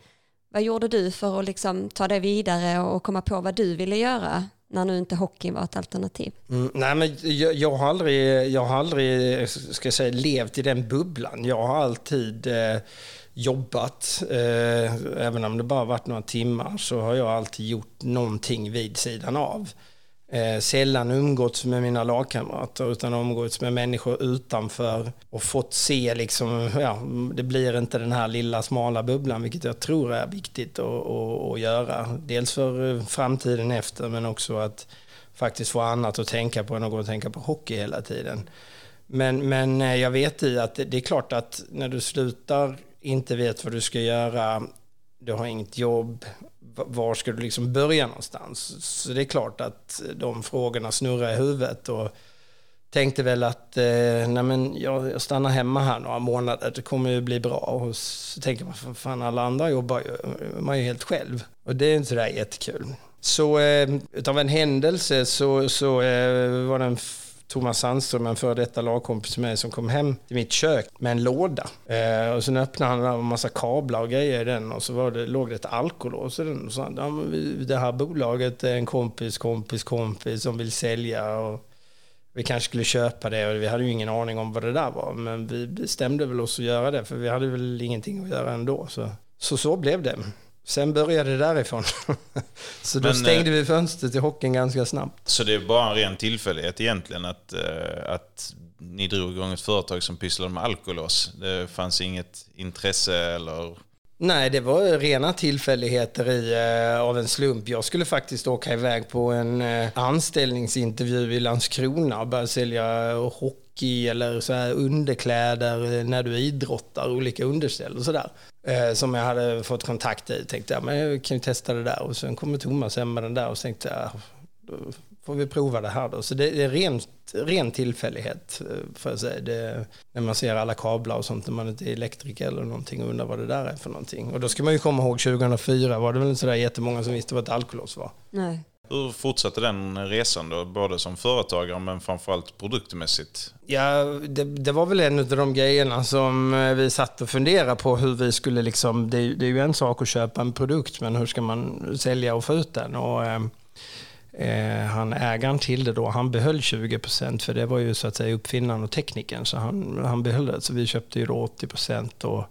Vad gjorde du för att liksom ta det vidare och komma på vad du ville göra när nu inte hockeyn var ett alternativ? Mm, nej, men jag, jag, har aldrig, jag har aldrig ska säga, levt i den bubblan. Jag har alltid eh, jobbat, eh, även om det bara varit några timmar, så har jag alltid gjort någonting vid sidan av. Eh, sällan umgåtts med mina lagkamrater utan umgåtts med människor utanför och fått se liksom, ja, det blir inte den här lilla smala bubblan vilket jag tror är viktigt att, att, att göra. Dels för eh, framtiden efter men också att faktiskt få annat att tänka på än att gå och tänka på hockey hela tiden. Men, men eh, jag vet i att det, det är klart att när du slutar, inte vet vad du ska göra, du har inget jobb, var ska du liksom börja någonstans? Så det är klart att de frågorna snurrar i huvudet. Och tänkte väl att eh, nej men jag, jag stannar hemma här några månader, det kommer ju bli bra. Och så tänker man, för fan alla andra jobbar ju, man är ju helt själv. Och det är inte sådär jättekul. Så eh, utav en händelse så, så eh, var det en Thomas Sandström, en före detta lagkompis till mig, som kom hem till mitt kök med en låda. Eh, och sen öppnade han en massa kablar och grejer i den och så var det, låg det ett alkolås i den. Och så, ja, men vi- det här bolaget är en kompis, kompis, kompis som vill sälja. Och, vi kanske skulle köpa det och vi hade ju ingen aning om vad det där var. Men vi bestämde väl oss att göra det för vi hade väl ingenting att göra ändå. Så så, så blev det. Sen började det därifrån. så då Men, stängde eh, vi fönstret till hockeyn ganska snabbt. Så det är bara en ren tillfällighet egentligen att, eh, att ni drog igång ett företag som pysslade med alkolås. Det fanns inget intresse eller... Nej, det var rena tillfälligheter i, eh, av en slump. Jag skulle faktiskt åka iväg på en anställningsintervju i Landskrona och börja sälja hockey eller så här underkläder när du idrottar, olika underställ och sådär. Eh, som jag hade fått kontakt i. Tänkte jag, men jag kan ju testa det där. Och sen kommer Thomas hem med den där och så tänkte jag, då får vi prova det här då. Så det är rent, ren tillfällighet, för får jag säga. Det, när man ser alla kablar och sånt, när man inte är elektriker eller någonting och undrar vad det där är för någonting. Och då ska man ju komma ihåg 2004 var det väl inte sådär jättemånga som visste vad ett alkolås var. Nej. Hur fortsatte den resan då? Både som företagare men framförallt produktmässigt? Ja, det, det var väl en av de grejerna som eh, vi satt och funderade på hur vi skulle liksom, det, är ju- det är ju en sak att köpa en produkt men hur ska man sälja och få ut den? Och, eh, eh, han ägaren till det då, han behöll 20% för det var ju så att säga uppfinnaren och teknikern så han, han behöll det. Så vi köpte ju då 80% och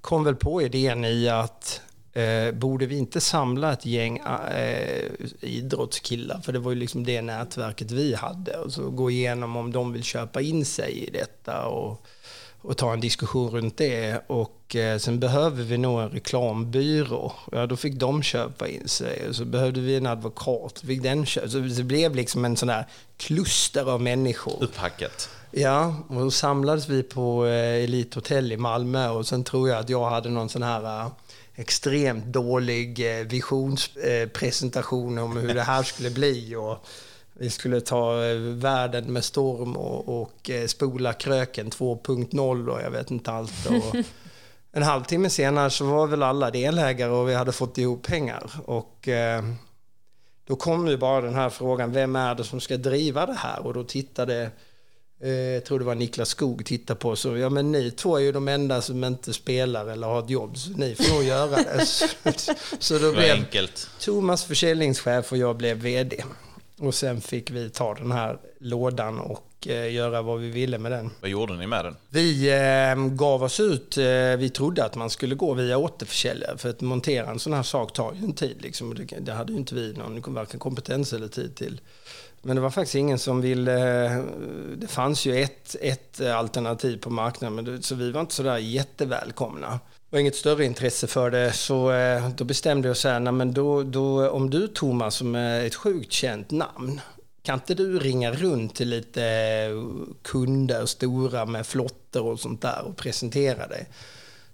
kom väl på idén i att eh, borde vi inte samla ett gäng eh, idrottskillar, för det var ju liksom det nätverket vi hade, och så gå igenom om de vill köpa in sig i detta och, och ta en diskussion runt det. Och eh, sen behöver vi nog en reklambyrå. Ja, då fick de köpa in sig. Och så behövde vi en advokat. Fick den köpa. Så det blev liksom en sån där kluster av människor. Upphackat. Ja, och då samlades vi på eh, Elite Hotel i Malmö och sen tror jag att jag hade någon sån här eh, extremt dålig eh, visionspresentation om hur det här skulle bli. Och vi skulle ta eh, världen med storm och, och eh, spola kröken 2.0 och jag vet inte allt. Och en halvtimme senare så var väl alla delägare och vi hade fått ihop pengar. Och då kom ju bara den här frågan, vem är det som ska driva det här? Och då tittade, jag tror det var Niklas Skog, tittade på så, ja men ni två är ju de enda som inte spelar eller har ett jobb, så ni får nog göra det. Så, så då Det blev enkelt. Thomas försäljningschef och jag blev vd. Och sen fick vi ta den här lådan och eh, göra vad vi ville med den. Vad gjorde ni med den? Vi eh, gav oss ut, eh, vi trodde att man skulle gå via återförsäljare för att montera en sån här sak tar ju en tid. Liksom. Det, det hade ju inte vi någon varken kompetens eller tid till. Men det var faktiskt ingen som ville, eh, det fanns ju ett, ett eh, alternativ på marknaden men det, så vi var inte sådär jättevälkomna. Det var inget större intresse för det så eh, då bestämde jag så här, men då, då, om du Thomas som är ett sjukt känt namn kan inte du ringa runt till lite kunder, stora med flotter och sånt där och presentera dig?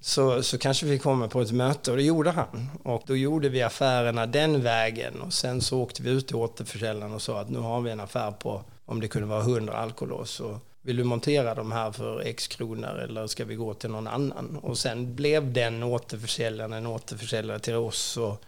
Så, så kanske vi kommer på ett möte och det gjorde han. Och då gjorde vi affärerna den vägen och sen så åkte vi ut till återförsäljaren och sa att nu har vi en affär på om det kunde vara 100 alkolås. Vill du montera de här för x kronor eller ska vi gå till någon annan? Och sen blev den återförsäljaren en återförsäljare till oss. Och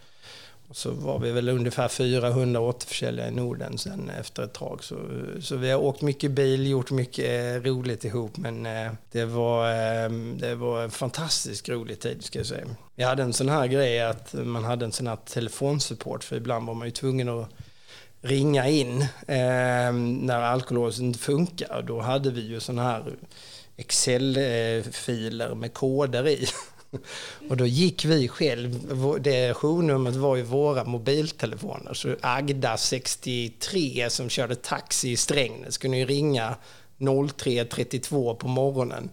så var vi väl ungefär 400 återförsäljare i Norden sen efter ett tag. Så, så vi har åkt mycket bil, gjort mycket eh, roligt ihop. Men eh, det, var, eh, det var en fantastiskt rolig tid ska jag säga. Jag hade en sån här grej att man hade en sån här telefonsupport. För ibland var man ju tvungen att ringa in eh, när alkoholåsen inte funkar. Då hade vi ju såna här Excel-filer med koder i. Och då gick vi själv, det journumret var ju våra mobiltelefoner. Så Agda 63 som körde taxi i Strängnäs kunde ju ringa 03.32 på morgonen.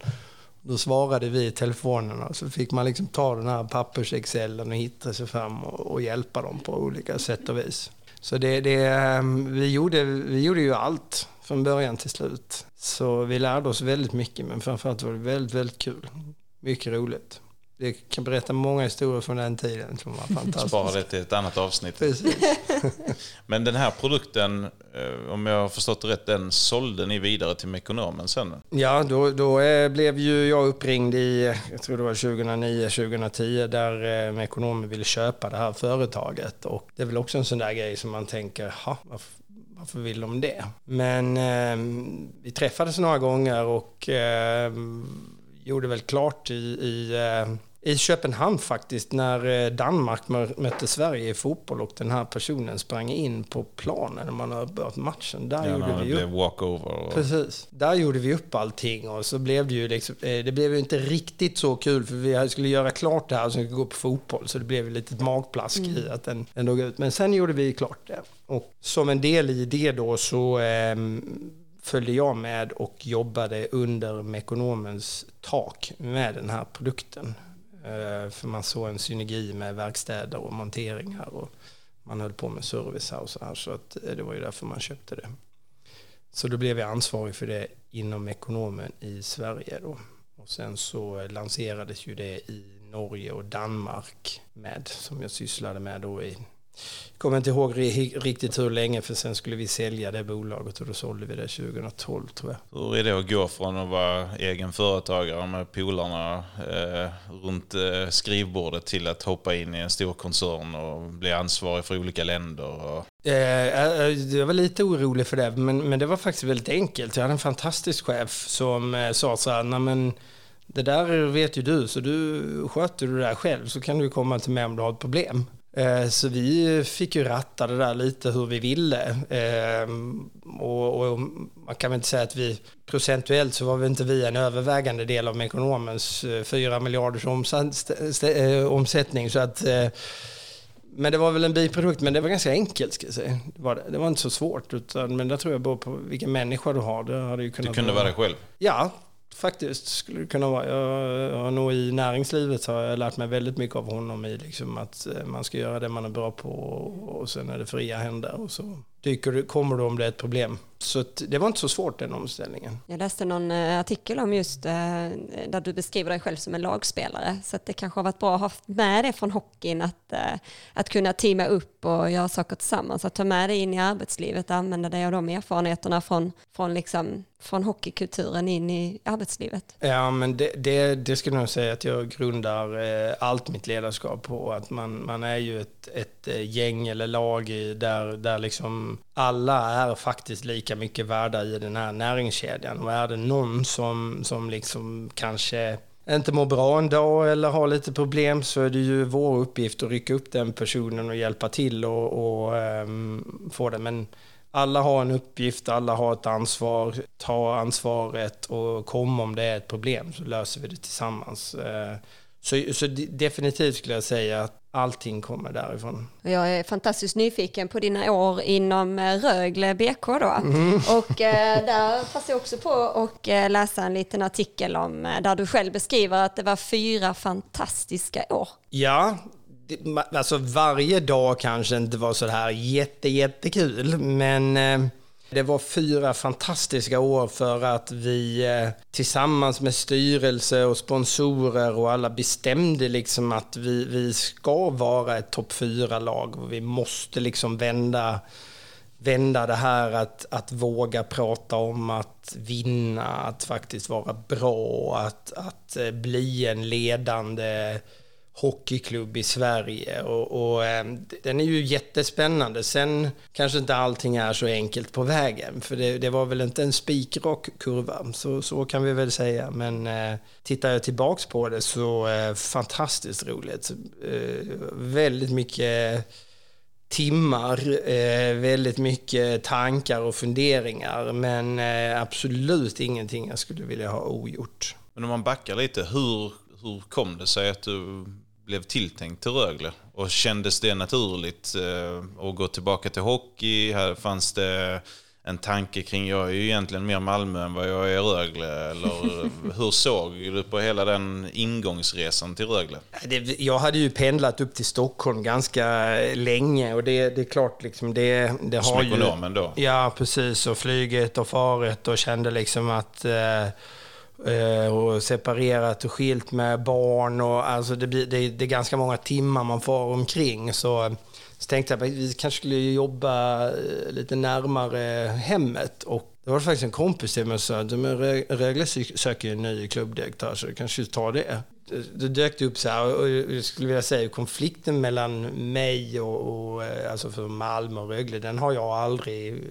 Då svarade vi i telefonerna så fick man liksom ta den här pappersexcellen och hitta sig fram och, och hjälpa dem på olika sätt och vis. Så det, det, ehm, vi, gjorde, vi gjorde ju allt från början till slut. Så vi lärde oss väldigt mycket men framförallt var det väldigt, väldigt kul. Mycket roligt. Jag kan berätta många historier från den tiden som var fantastiska. Spara det till ett annat avsnitt. Precis. Men den här produkten, eh, om jag har förstått det rätt, den sålde ni vidare till Mekonomen sen? Ja, då, då eh, blev ju jag uppringd i, jag tror det var 2009-2010, där eh, Mekonomen ville köpa det här företaget. Och det är väl också en sån där grej som man tänker, ha, varför, varför vill de det? Men eh, vi träffades några gånger och eh, gjorde väl klart i, i eh, i Köpenhamn faktiskt när eh, Danmark mötte Sverige i fotboll och den här personen sprang in på planen när man har börjat matchen. Där Ja, gjorde vi upp. walkover. Och... Precis. Där gjorde vi upp allting och så blev det ju liksom, eh, det blev ju inte riktigt så kul för vi skulle göra klart det här och sen gå på fotboll så det blev ju lite magplask i att den, den dog ut. Men sen gjorde vi klart det. Och som en del i det då så ehm, följde jag med och jobbade under Mekonomens tak med den här produkten. Eh, för man såg en synergi med verkstäder och monteringar och man höll på med service och så här. Så att eh, det var ju därför man köpte det. Så då blev jag ansvarig för det inom ekonomen i Sverige då. Och sen så lanserades ju det i Norge och Danmark med, som jag sysslade med då i, jag kommer inte ihåg ri- riktigt hur länge för sen skulle vi sälja det bolaget och då sålde vi det 2012 tror jag. Hur är det att gå från att vara egen företagare med polarna eh, runt eh, skrivbordet till att hoppa in i en stor koncern och bli ansvarig för olika länder? Och... Eh, eh, jag var lite orolig för det, men, men det var faktiskt väldigt enkelt. Jag hade en fantastisk chef som eh, sa så här, "Nej, men det där vet ju du, så du sköter du det där själv så kan du komma till mig om du har ett problem. Eh, Så vi fick ju ratta det där lite hur vi ville. Eh, Och, och man kan väl inte säga att vi procentuellt så var vi inte vi en övervägande del av ekonomens eh, 4 miljarders omsatt, st- eh, omsättning. Så att eh, men det var väl en biprodukt, men det var ganska enkelt ska jag säga. Det var, det var inte så svårt, utan, men där tror jag bara på vilken människa du har. Det hade ju Du kunnat kunde vara dig själv? Ja, faktiskt skulle det kunna vara. Jag, jag har nog i näringslivet har jag lärt mig väldigt mycket av honom i liksom att eh, man ska göra det man är bra på och sen är det fria händer och så dyker du, kommer du om det är ett problem. Så det var inte så svårt den omställningen. Jag läste någon eh, artikel om just eh, där du beskriver dig själv som en lagspelare. Så att det kanske har varit bra att ha med det från hockeyn, att, eh, att kunna teama upp och göra saker tillsammans. Att ta med det in i arbetslivet, använda dig av de erfarenheterna från, från, liksom, från hockeykulturen in i arbetslivet. Ja, men det, det, det skulle jag säga att jag grundar allt mitt ledarskap på. Att man, man är ju ett, ett gäng eller lag där, där liksom alla är faktiskt lika mycket värda i den här näringskedjan. Och är det någon som, som liksom kanske inte mår bra en dag eller har lite problem så är det ju vår uppgift att rycka upp den personen och hjälpa till och, och um, få det. Men alla har en uppgift, alla har ett ansvar. Ta ansvaret och kom om det är ett problem så löser vi det tillsammans. Uh, så, så de- definitivt skulle jag säga att allting kommer därifrån. Jag är fantastiskt nyfiken på dina år inom eh, Rögle BK då. Och eh, där passade jag också på att eh, läsa en liten artikel om eh, där du själv beskriver att det var fyra fantastiska år. Ja, det, alltså varje dag kanske inte var så här jätte, jättekul, men det var fyra fantastiska år för att vi eh, tillsammans med styrelse och sponsorer och alla bestämde liksom att vi, vi ska vara ett topp fyra-lag och vi måste liksom vända vända det här att, att våga prata om att vinna, att faktiskt vara bra, att, att eh, bli en ledande hockeyklubb i Sverige. Och, och eh, den är ju jättespännande. Sen kanske inte allting är så enkelt på vägen, för det, det var väl inte en spikrak kurva, så, så kan vi väl säga. Men eh, tittar jag tillbaks på det så eh, fantastiskt roligt. Eh, väldigt mycket timmar, eh, väldigt mycket tankar och funderingar, men eh, absolut ingenting jag skulle vilja ha ogjort. Men om man backar lite, hur, hur kom det sig att du blev tilltänkt till Rögle? Och kändes det naturligt eh, att gå tillbaka till hockey? Här fanns det en tanke kring, jag är ju egentligen mer Malmö än vad jag är Rögle. Eller hur såg du på hela den ingångsresan till Rögle? Jag hade ju pendlat upp till Stockholm ganska länge och det, det är klart liksom det, det har Som ekonomen då? Ja, precis. Och flyget och faret och kände liksom att eh, Eh, och separerat och skilt med barn och alltså det, blir, det, det är ganska många timmar man far omkring. Så, så tänkte jag att vi kanske skulle jobba eh, lite närmare hemmet och det var faktiskt en kompis till mig som sa att Rögle söker en ny klubbdirektör så du kanske tar ta det. Det dök upp så här, och jag skulle vilja säga konflikten mellan mig och, och eh, alltså för Malmö och Rögle, den har jag aldrig,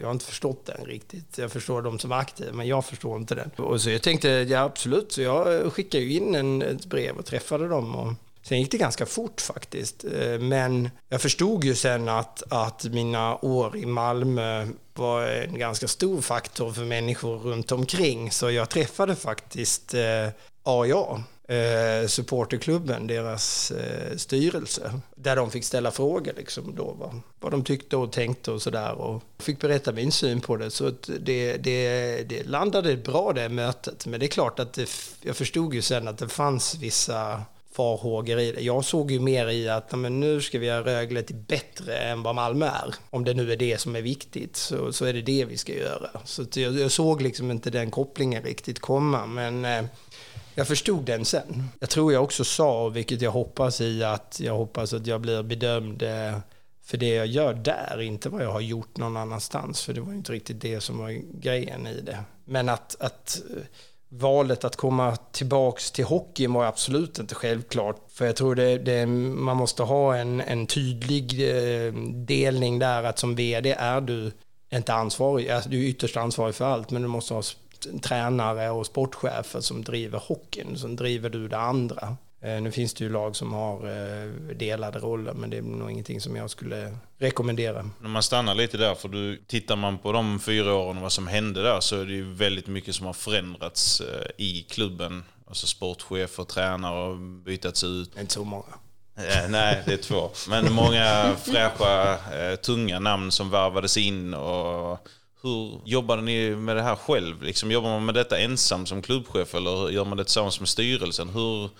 jag har inte förstått den riktigt. Jag förstår de som är aktiva, men jag förstår inte den. Och så jag tänkte, ja absolut, så jag skickade ju in en, ett brev och träffade dem. Och, Sen gick det ganska fort faktiskt. Eh, men jag förstod ju sen att, att mina år i Malmö var en ganska stor faktor för människor runt omkring. Så jag träffade faktiskt eh, AIA, eh, supporterklubben, deras eh, styrelse. Där de fick ställa frågor liksom då, vad, vad de tyckte och tänkte och sådär. Och fick berätta min syn på det. Så det, det, det landade bra det mötet. Men det är klart att det, jag förstod ju sen att det fanns vissa farhågor i det. Jag såg ju mer i att men nu ska vi göra Rögle till bättre än vad Malmö är. Om det nu är det som är viktigt så, så är det det vi ska göra. Så jag, jag såg liksom inte den kopplingen riktigt komma. Men eh, jag förstod den sen. Jag tror jag också sa, vilket jag hoppas i, att jag hoppas att jag blir bedömd eh, för det jag gör där, inte vad jag har gjort någon annanstans. För det var inte riktigt det som var grejen i det. Men att, att eh, valet att komma tillbaks till hockeyn var absolut inte självklart. För jag tror det, det man måste ha en, en tydlig eh, delning där att som vd är du inte ansvarig, du är ytterst ansvarig för allt, men du måste ha tränare och sportchefer som driver hockeyn, som driver du det andra. Eh, nu finns det ju lag som har eh, delade roller, men det är nog ingenting som jag skulle rekommendera. När man stannar lite där, för du, tittar man på de fyra åren och vad som hände där så är det ju väldigt mycket som har förändrats eh, i klubben. Alltså sportchefer, tränare har bytats ut. Inte så många. nej, det är två. Men många fräscha, tunga namn som varvades in. Och hur jobbade ni med det här själv? Liksom, jobbar man med detta ensam som klubbchef eller gör man det tillsammans med styrelsen? Hur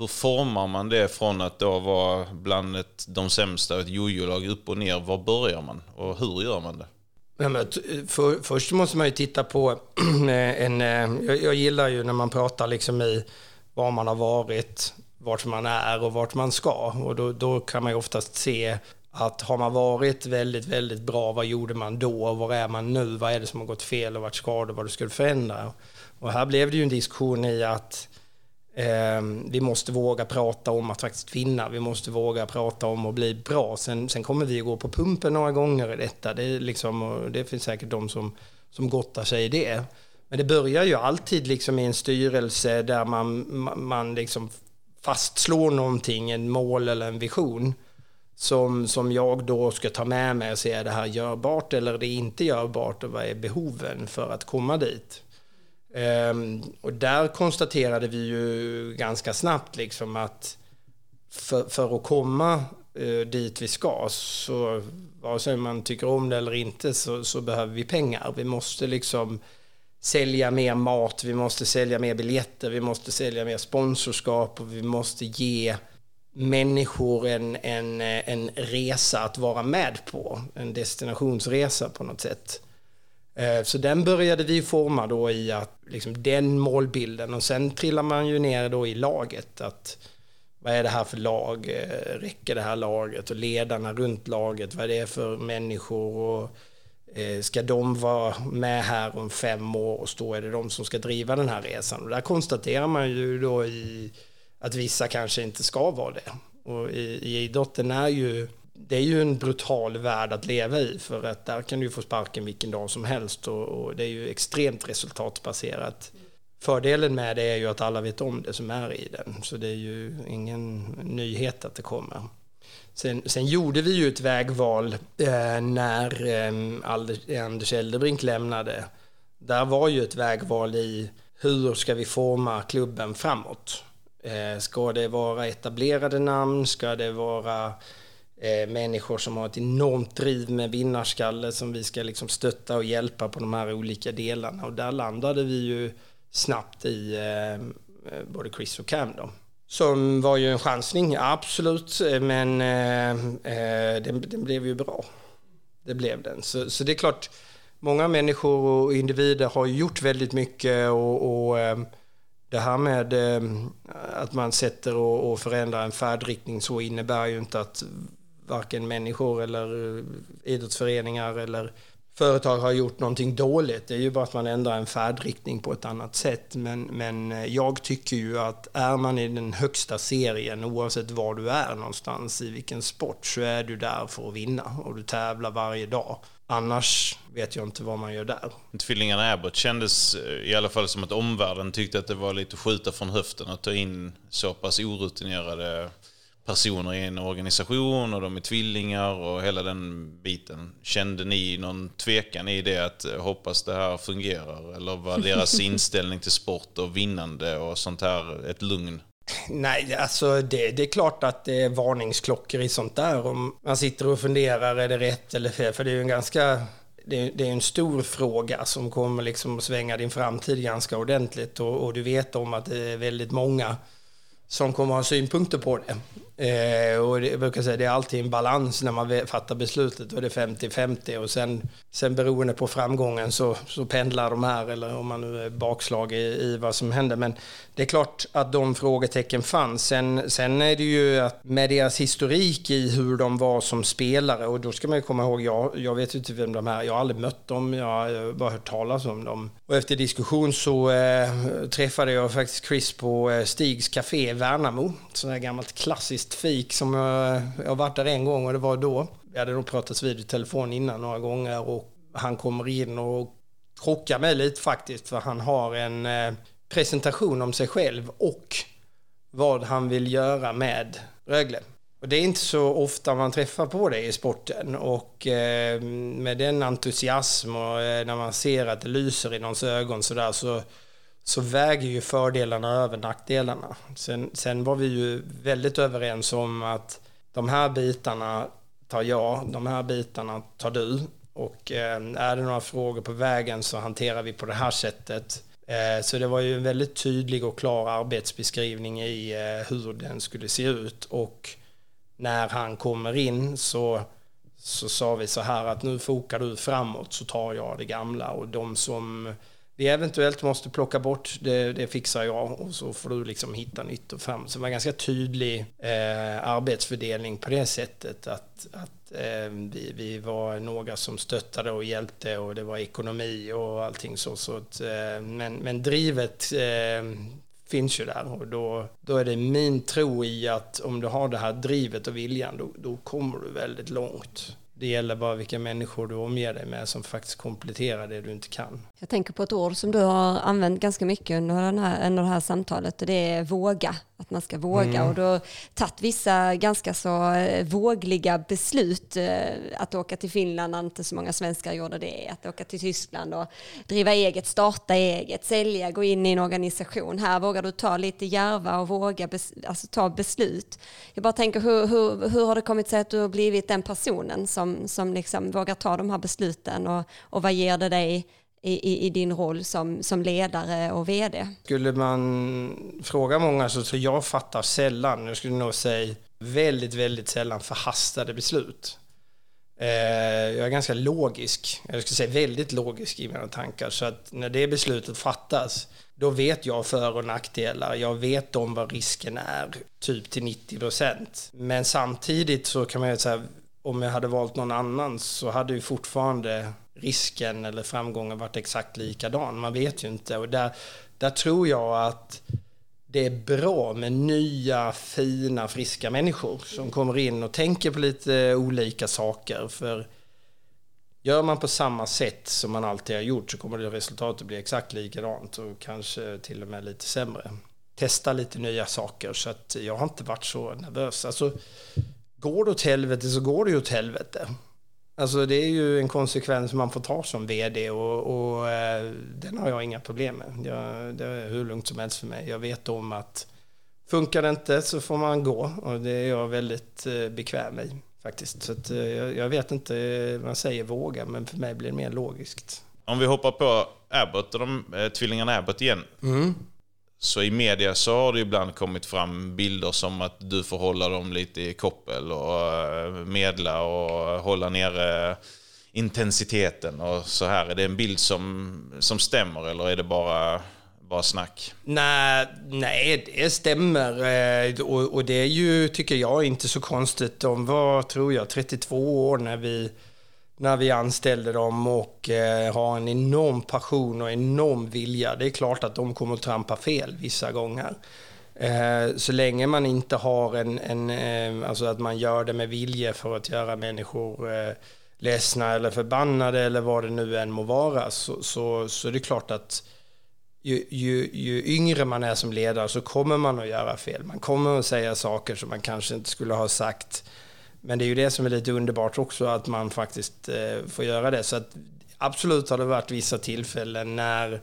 hur formar man det från att då vara bland ett, de sämsta, ett jojo-lag upp och ner? Var börjar man och hur gör man det? Ja, men för, först måste man ju titta på eh, en... Eh, jag, jag, gillar ju när man pratar liksom i var man har varit, vart man är och vart man ska. Och då, då kan man ju oftast se att har man varit väldigt, väldigt bra, vad gjorde man då? Var är man nu? Vad är det som har gått fel och varit ska? Vad du skulle förändra? Och här blev det ju en diskussion i att eh, vi måste våga prata om att faktiskt vinna. Vi måste våga prata om att bli bra. Sen, sen kommer vi att gå på pumpen några gånger i detta. Det, är liksom, det finns säkert de som, som gottar sig i det. Men det börjar ju alltid liksom i en styrelse där man, man liksom fastslår någonting, en mål eller en vision. Som, som jag då ska ta med mig och se, är det här görbart eller är det inte görbart och vad är behoven för att komma dit? Um, och där konstaterade vi ju ganska snabbt liksom att för, för att komma uh, dit vi ska, så vare sig man tycker om det eller inte, så, så behöver vi pengar. Vi måste liksom sälja mer mat, vi måste sälja mer biljetter, vi måste sälja mer sponsorskap och vi måste ge människor en, en, en resa att vara med på, en destinationsresa på något sätt. Eh, så den började vi forma då i att liksom den målbilden och sen trillar man ju ner då i laget att vad är det här för lag? Eh, räcker det här laget? Och ledarna runt laget, vad är det för människor? Och eh, ska de vara med här om fem år och då är det de som ska driva den här resan? Och där konstaterar man ju då i att vissa kanske inte ska vara det. Och i, i idrotten är ju det är ju en brutal värld att leva i för att där kan du få sparken vilken dag som helst och, och, det är ju extremt resultatbaserat. Fördelen med det är ju att alla vet om det som är i den så det är ju ingen nyhet att det kommer. Sen, sen gjorde vi ju ett vägval eh, när eh, Anders Eldebrink lämnade. Där var ju ett vägval i hur ska vi forma klubben framåt? Eh, ska det vara etablerade namn? Ska det vara eh, människor som har ett enormt driv med vinnarskalle som vi ska liksom stötta och hjälpa på de här olika delarna. Och där landade vi ju snabbt i eh, både Chris och Cam då. Som var ju en chansning, absolut, men eh, eh, den, den, blev ju bra. Det blev den. Så, så, det är klart, många människor och individer har gjort väldigt mycket och, och eh, det här med eh, att man sätter och, förändrar en färdriktning så innebär ju inte att varken människor eller eh, idrottsföreningar eller företag har gjort någonting dåligt. Det är ju bara att man ändrar en färdriktning på ett annat sätt. Men, men eh, jag tycker ju att är man i den högsta serien, oavsett var du är någonstans, i vilken sport, så är du där för att vinna. Och du tävlar varje dag. Annars vet jag inte vad man gör där. Tvillingarna Abbott kändes eh, i alla fall som att omvärlden tyckte att det var lite skjuta från höften att ta in så pass orutinerade personer i en organisation och de är tvillingar och hela den biten. Kände ni någon tvekan i det att eh, hoppas det här fungerar? Eller var deras inställning till sport och vinnande och sånt här ett lugn? Nej, alltså det, det, är klart att det är varningsklockor i sånt där. Om man sitter och funderar, är det rätt eller fel? För det är ju en ganska det, det är en stor fråga som kommer liksom att svänga din framtid ganska ordentligt och, och, du vet om att det är väldigt många som kommer att ha synpunkter på det. Eh, och det, jag brukar säga det är alltid en balans när man fattar beslutet. Då är det 50-50 och sen, sen beroende på framgången så, så pendlar de här eller om man nu är bakslag i, i vad som händer. Men det är klart att de frågetecken fanns. Sen, sen är det ju att med deras historik i hur de var som spelare och då ska man ju komma ihåg, jag, jag vet ju inte vem de är, jag har aldrig mött dem, jag har bara hört talas om dem. Och efter diskussion så eh, träffade jag faktiskt Chris på eh, Stigs Café i Värnamo, sådant här gammalt klassiskt fik som jag, jag har varit där en gång och det var då. Vi hade nog pratats vid i telefon innan några gånger och han kommer in och krockar mig lite faktiskt för han har en eh, presentation om sig själv och vad han vill göra med Rögle. Och det är inte så ofta man träffar på det i sporten och eh, med den entusiasm och eh, när man ser att det lyser i någons ögon sådär så, så så väger ju fördelarna över nackdelarna. Sen, sen var vi ju väldigt överens om att de här bitarna tar jag, de här bitarna tar du och eh, är det några frågor på vägen så hanterar vi på det här sättet. Eh, så det var ju en väldigt tydlig och klar arbetsbeskrivning i eh, hur den skulle se ut. Och när han kommer in så, så sa vi så här att nu fokar du framåt så tar jag det gamla. Och de som vi eventuellt måste plocka bort, det, det fixar jag och så får du liksom hitta nytt och fram. Så det var en ganska tydlig eh, arbetsfördelning på det sättet att, att eh, vi, vi var några som stöttade och hjälpte och det var ekonomi och allting så. så att, eh, men, men drivet eh, finns ju där och då, då är det min tro i att om du har det här drivet och viljan då, då kommer du väldigt långt. Det gäller bara vilka människor du omger dig med som faktiskt kompletterar det du inte kan. Jag tänker på ett ord som du har använt ganska mycket under, den här, under det här samtalet och det är våga. Att man ska våga mm. och du har tagit vissa ganska så eh, vågliga beslut. Eh, att åka till Finland, inte så många svenskar gjorde det. Att åka till Tyskland och driva eget, starta eget, sälja, gå in i en organisation. Här vågar du ta lite järva och våga alltså ta beslut. Jag bara tänker hur, hur, hur har det kommit sig att du har blivit den personen som, som liksom vågar ta de här besluten och, och vad ger det dig i, i, i, din roll som, som ledare och vd? Skulle man fråga många så tror jag fattar sällan, jag skulle nog säga väldigt, väldigt sällan förhastade beslut. Eh, jag är ganska logisk, jag skulle säga väldigt logisk i mina tankar. Så att när det beslutet fattas, då vet jag för och nackdelar. Jag vet om vad risken är, typ till 90 procent. Men samtidigt så kan man ju säga, om jag hade valt någon annan så hade ju fortfarande risken eller framgången varit exakt likadan. Man vet ju inte. Och där, där tror jag att det är bra med nya, fina, friska människor som kommer in och tänker på lite olika saker. För gör man på samma sätt som man alltid har gjort så kommer det resultatet bli exakt likadant och kanske till och med lite sämre. Testa lite nya saker så att jag har inte varit så nervös. Alltså, går det åt helvete så går det åt helvete. Alltså det är ju en konsekvens man får ta som vd och, och eh, den har jag inga problem med. Jag, det är hur lugnt som helst för mig. Jag vet om att funkar det inte så får man gå och det är jag väldigt eh, bekväm i faktiskt. Så att, eh, jag, jag, vet inte, man säger våga, men för mig blir det mer logiskt. Om vi hoppar på Abbott och de eh, tvillingarna Abbott igen. Så i media så har det ibland kommit fram bilder som att du får hålla dem lite i koppel och eh, medla och hålla nere eh, intensiteten och så här. Är det en bild som, som stämmer eller är det bara, bara snack? Nej, nej, det stämmer. Eh, och, och det är ju, tycker jag, inte så konstigt. De var, tror jag, 32 år när vi, när vi anställde dem och eh, har en enorm passion och enorm vilja. Det är klart att de kommer att trampa fel vissa gånger. Eh, så länge man inte har en, en eh, alltså att man gör det med vilje för att göra människor eh, ledsna eller förbannade eller vad det nu än må vara, så, så, så är det klart att ju, ju, ju yngre man är som ledare så kommer man att göra fel. Man kommer att säga saker som man kanske inte skulle ha sagt. Men det är ju det som är lite underbart också, att man faktiskt eh, får göra det. Så att, absolut har det varit vissa tillfällen när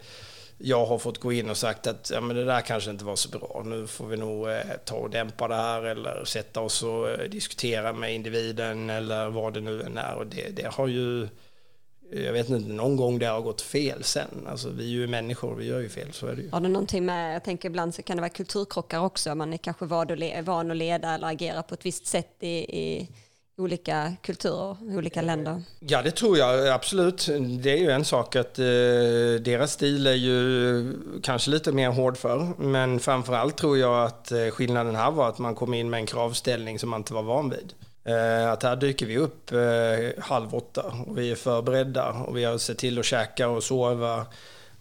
jag har fått gå in och sagt att ja, men det där kanske inte var så bra. Nu får vi nog eh, ta och dämpa det här eller sätta oss och eh, diskutera med individen eller vad det nu än är. Och det, det har ju, jag vet inte, någon gång det har gått fel sen. Alltså vi är ju människor, vi gör ju fel, så är det ju. Har det någonting med, jag tänker ibland så kan det vara kulturkrockar också, man är kanske van att, leda eller agera på ett visst sätt i, i olika kulturer, i olika länder. Ja, det tror jag absolut. Det är ju en sak att eh, deras stil är ju kanske lite mer hård för. Men framförallt tror jag att eh, skillnaden här var att man kom in med en kravställning som man inte var van vid. Eh, att här dyker vi upp eh, halv åtta och vi är förberedda och vi har sett till att käka och sova.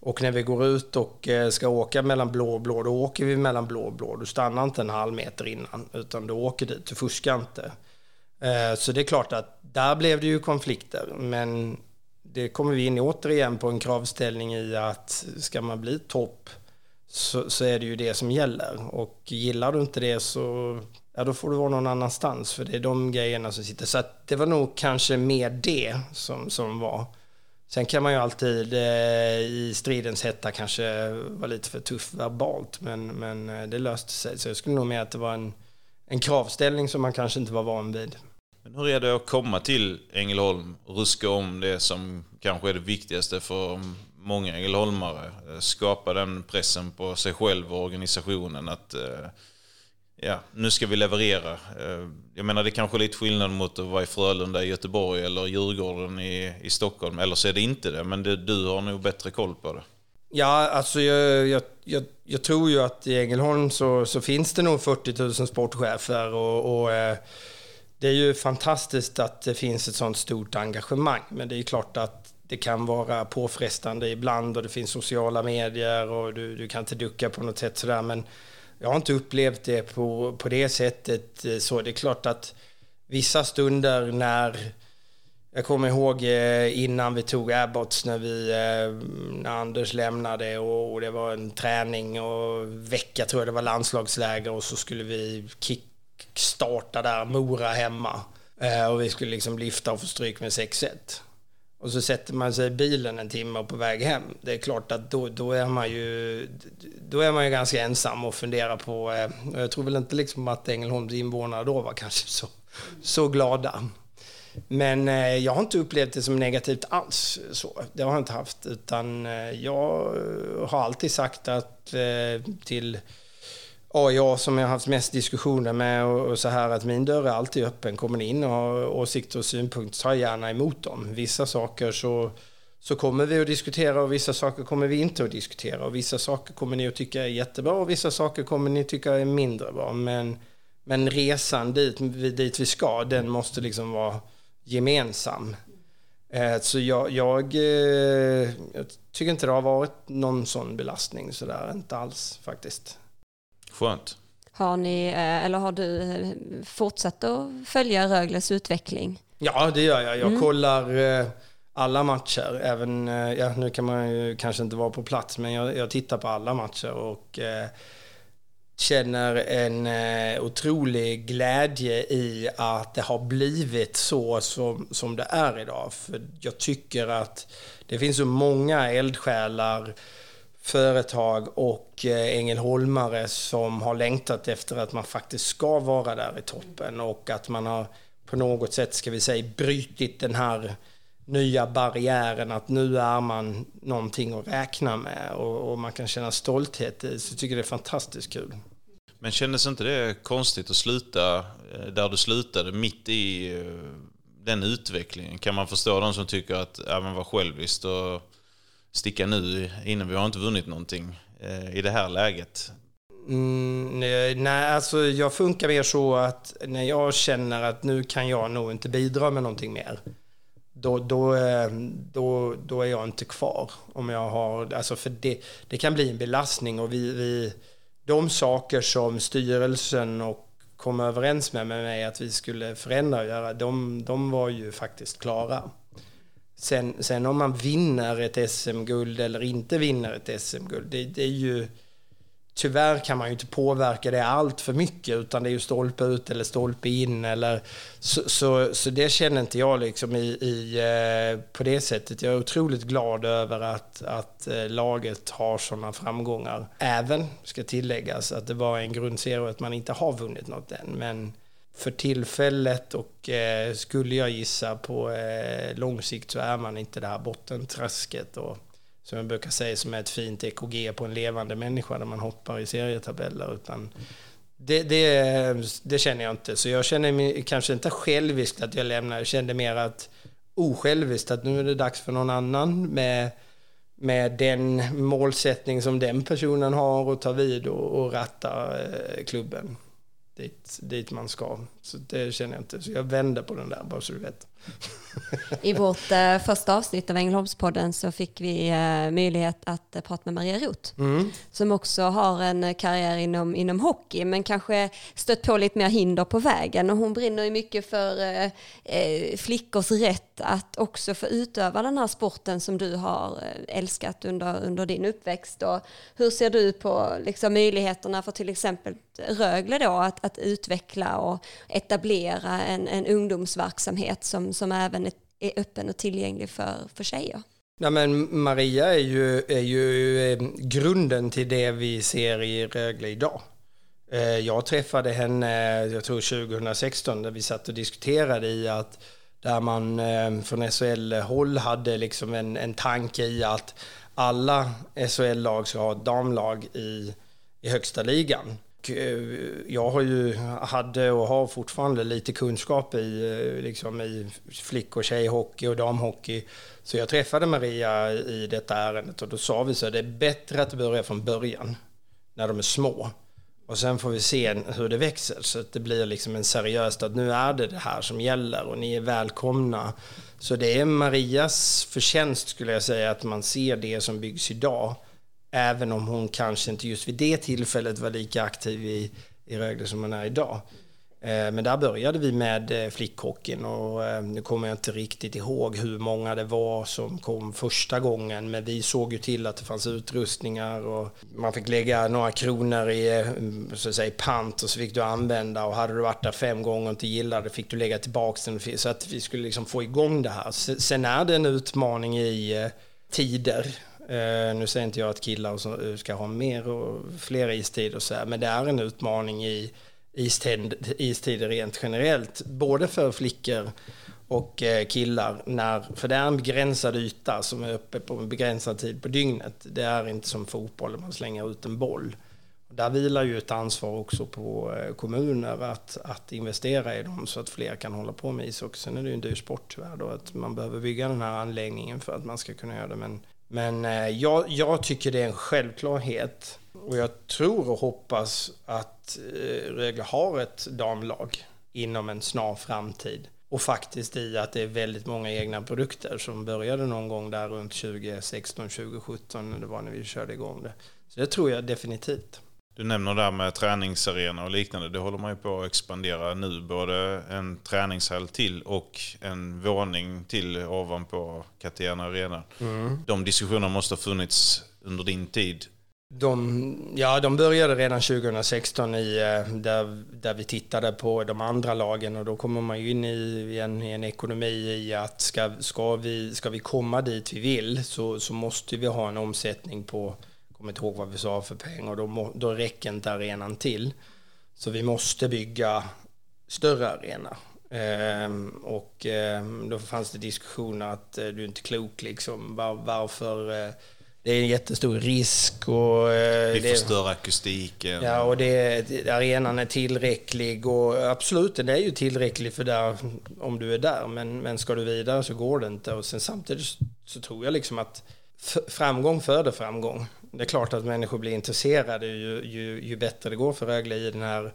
Och när vi går ut och eh, ska åka mellan blå och blå, då åker vi mellan blå och blå. Du stannar inte en halv meter innan, utan du åker dit, du fuskar inte. Så det är klart att där blev det ju konflikter, men det kommer vi in återigen på en kravställning i att ska man bli topp så, så är det ju det som gäller. Och gillar du inte det så ja, då får du vara någon annanstans, för det är de grejerna som sitter. Så att det var nog kanske mer det som, som var. Sen kan man ju alltid eh, i stridens hetta kanske vara lite för tuff verbalt, men, men eh, det löste sig. Så jag skulle nog med att det var en, en kravställning som man kanske inte var van vid. Men hur är det att komma till Ängelholm och ruska om det som kanske är det viktigaste för många ängelholmare? Eh, skapa den pressen på sig själv och organisationen att eh, ja, nu ska vi leverera. Eh, jag menar det är kanske är lite skillnad mot att vara i Frölunda i Göteborg eller Djurgården i, i Stockholm. Eller så är det inte det, men det, du har nog bättre koll på det. Ja, alltså jag, jag, jag, jag tror ju att i Ängelholm så, så finns det nog 40 000 sportchefer och, och eh, det är ju fantastiskt att det finns ett sånt stort engagemang. Men det är ju klart att det kan vara påfrestande ibland och det finns sociala medier och du, du kan inte ducka på något sätt sådär. Men jag har inte upplevt det på, på det sättet. Så det är klart att vissa stunder när jag kommer ihåg eh, innan vi tog Abbots när, vi, eh, när Anders lämnade och, det var en träning och vecka tror jag det var landslagsläger och så skulle vi kickstarta där Mora hemma. Eh, och vi skulle liksom lyfta och få stryk med 6-1. Och så sätter man sig i bilen en timme och på väg hem. Det är klart att då, då, är, man ju, då är man ju ganska ensam och funderar på... eh, och Jag tror väl inte liksom att Ängelholms invånare då var kanske så, så glada. Men eh, jag har inte upplevt det som negativt alls. Så. Det har jag inte haft. Utan eh, jag har alltid sagt att eh, till AIA som jag haft mest diskussioner med och, och så här att min dörr är alltid öppen. Kommer ni in och har åsikter och synpunkter, ta gärna emot dem. Vissa saker så, så kommer vi att diskutera och vissa saker kommer vi inte att diskutera. Och vissa saker kommer ni att tycka är jättebra och vissa saker kommer ni tycka är mindre bra. Men, men resan dit, dit vi ska, den måste liksom vara gemensam. Eh, så jag, jag, eh, jag tycker inte det har varit någon sån belastning sådär, inte alls faktiskt. Skönt. Har ni, eh, eller har du fortsatt att följa Rögles utveckling? Ja, det gör jag. Jag kollar eh, alla matcher. Även, eh, ja, nu kan man ju kanske inte vara på plats, men jag, jag tittar på alla matcher och eh, känner en eh, otrolig glädje i att det har blivit så som, som det är idag. För jag tycker att det finns så många eldsjälar företag och eh, ängelholmare som har längtat efter att man faktiskt ska vara där i toppen och att man har på något sätt, ska vi säga, brytit den här nya barriären att nu är man någonting att räkna med och, och man kan känna stolthet i. Så jag tycker det är fantastiskt kul. Men kändes inte det konstigt att sluta eh, där du slutade, mitt i eh, den utvecklingen? Kan man förstå de som tycker att ja, men var själviskt och sticka nu innan vi har inte vunnit någonting eh, i det här läget? Mm, nej, alltså jag funkar mer så att när jag känner att nu kan jag nog inte bidra med någonting mer. Då, då, eh, då, då är jag inte kvar. Om jag har, alltså för det, det kan bli en belastning och vi, vi de saker som styrelsen och kom överens med mig att vi skulle förändra och göra, de, de var ju faktiskt klara. Sen, sen om man vinner ett SM-guld eller inte vinner ett SM-guld, det, det är ju tyvärr kan man ju inte påverka det allt för mycket utan det är ju stolpe ut eller stolpe in eller så, så, så det känner inte jag liksom i, i eh, på det sättet. Jag är otroligt glad över att, att eh, laget har sådana framgångar. Även, ska tilläggas, att det var en grundserie och att man inte har vunnit något än. Men för tillfället och eh, skulle jag gissa på eh, lång sikt så är man inte det här bottentrasket. Och, som jag brukar säga, som är ett fint EKG på en levande människa där man hoppar i serietabeller. Utan det, det, det känner jag inte. Så jag känner mig kanske inte själviskt att jag lämnar. Jag kände mer att osjälviskt att nu är det dags för någon annan med, med den målsättning som den personen har och ta vid och, och ratta eh, klubben dit, dit man ska. Så det känner jag inte. Så jag vänder på den där, bara så du vet. I vårt eh, första avsnitt av Ängelholmspodden så fick vi eh, möjlighet att eh, prata med Maria Roth mm. som också har en karriär inom, inom hockey men kanske stött på lite mer hinder på vägen och hon brinner ju mycket för eh, eh, flickors rätt att också få utöva den här sporten som du har eh, älskat under, under din uppväxt och hur ser du på liksom, möjligheterna för till exempel Rögle då att, att utveckla och etablera en, en ungdomsverksamhet som, som även är öppen och tillgänglig för, för tjejer. Ja, men Maria är ju, är ju eh, grunden till det vi ser i Rögle idag. Eh, jag träffade henne, jag tror 2016, där vi satt och diskuterade i att där man eh, från SHL-håll hade liksom en, en tanke i att alla SHL-lag ska ha ett damlag i, i högsta ligan. Eh, jag har ju, hade och har fortfarande lite kunskap i, eh, liksom i flick och tjejhockey och damhockey. Så jag träffade Maria i detta ärendet och då sa vi så att det är bättre att börja från början, när de är små. Och sen får vi se hur det växer så att det blir liksom en seriöst att nu är det det här som gäller och ni är välkomna. Så det är Marias förtjänst skulle jag säga att man ser det som byggs idag Även om hon kanske inte just vid det tillfället var lika aktiv i, i Rögle som hon är idag. Eh, men där började vi med eh, flickhockeyn och eh, nu kommer jag inte riktigt ihåg hur många det var som kom första gången. Men vi såg ju till att det fanns utrustningar och man fick lägga några kronor i så att säga, pant och så fick du använda och hade du varit där fem gånger och inte gillade fick du lägga tillbaka den. Så att vi skulle liksom få igång det här. Sen är det en utmaning i tider Eh, nu säger inte jag att killar eh, ska ha mer och fler istider och så här, men det är en utmaning i istid, istider rent generellt, både för flickor och eh, killar, när, för det är en begränsad yta som är uppe på en begränsad tid på dygnet. Det är inte som fotboll, där man slänger ut en boll. Där vilar ju ett ansvar också på kommuner att, att investera i dem så att fler kan hålla på med ishockey. Sen är det ju en dyr sport tyvärr då, att man behöver bygga den här anläggningen för att man ska kunna göra det. Men men eh, jag, jag, tycker det är en självklarhet. Och jag tror och hoppas att eh, Rögle har ett damlag inom en snar framtid. Och faktiskt i att det är väldigt många egna produkter som började någon gång där runt 2016, 2017, det var när vi körde igång det. Så det tror jag definitivt. Du nämner det här med träningsarena och liknande. Det håller man ju på att expandera nu. Både en träningshall till och en våning till ovanpå Catena Arena. Mm. De diskussionerna måste ha funnits under din tid. De, ja, de började redan 2016 i, eh, där, där vi tittade på de andra lagen och då kommer man ju in i en, i en ekonomi i att ska, ska, vi, ska vi komma dit vi vill så, så måste vi ha en omsättning på kommer inte ihåg vad vi sa för pengar, och då, då räcker inte arenan till. Så vi måste bygga större arena. Ehm, och ehm, då fanns det diskussioner att eh, du är inte klok liksom. Var, varför? Eh, det är en jättestor risk och... Eh, Vi det, förstör akustiken. Ja, och det, arenan är tillräcklig och absolut, den är ju tillräcklig för där, om du är där. Men, men ska du vidare så går det inte. Och sen samtidigt så tror jag liksom att framgång föder framgång. Det är klart att människor blir intresserade ju, ju, ju bättre det går för Rögle i den här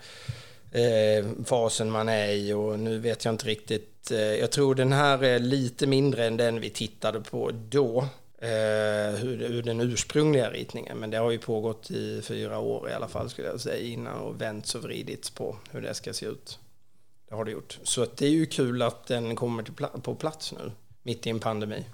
eh, fasen man är i och nu vet jag inte riktigt. Eh, jag tror den här är lite mindre än den vi tittade på då. Eh, hur, hur den ursprungliga ritningen. Men det har ju pågått i fyra år i alla fall skulle jag säga innan och vänts och vridits på hur det ska se ut. Det har det gjort. Så att det är ju kul att den kommer till, på plats nu mitt i en pandemi.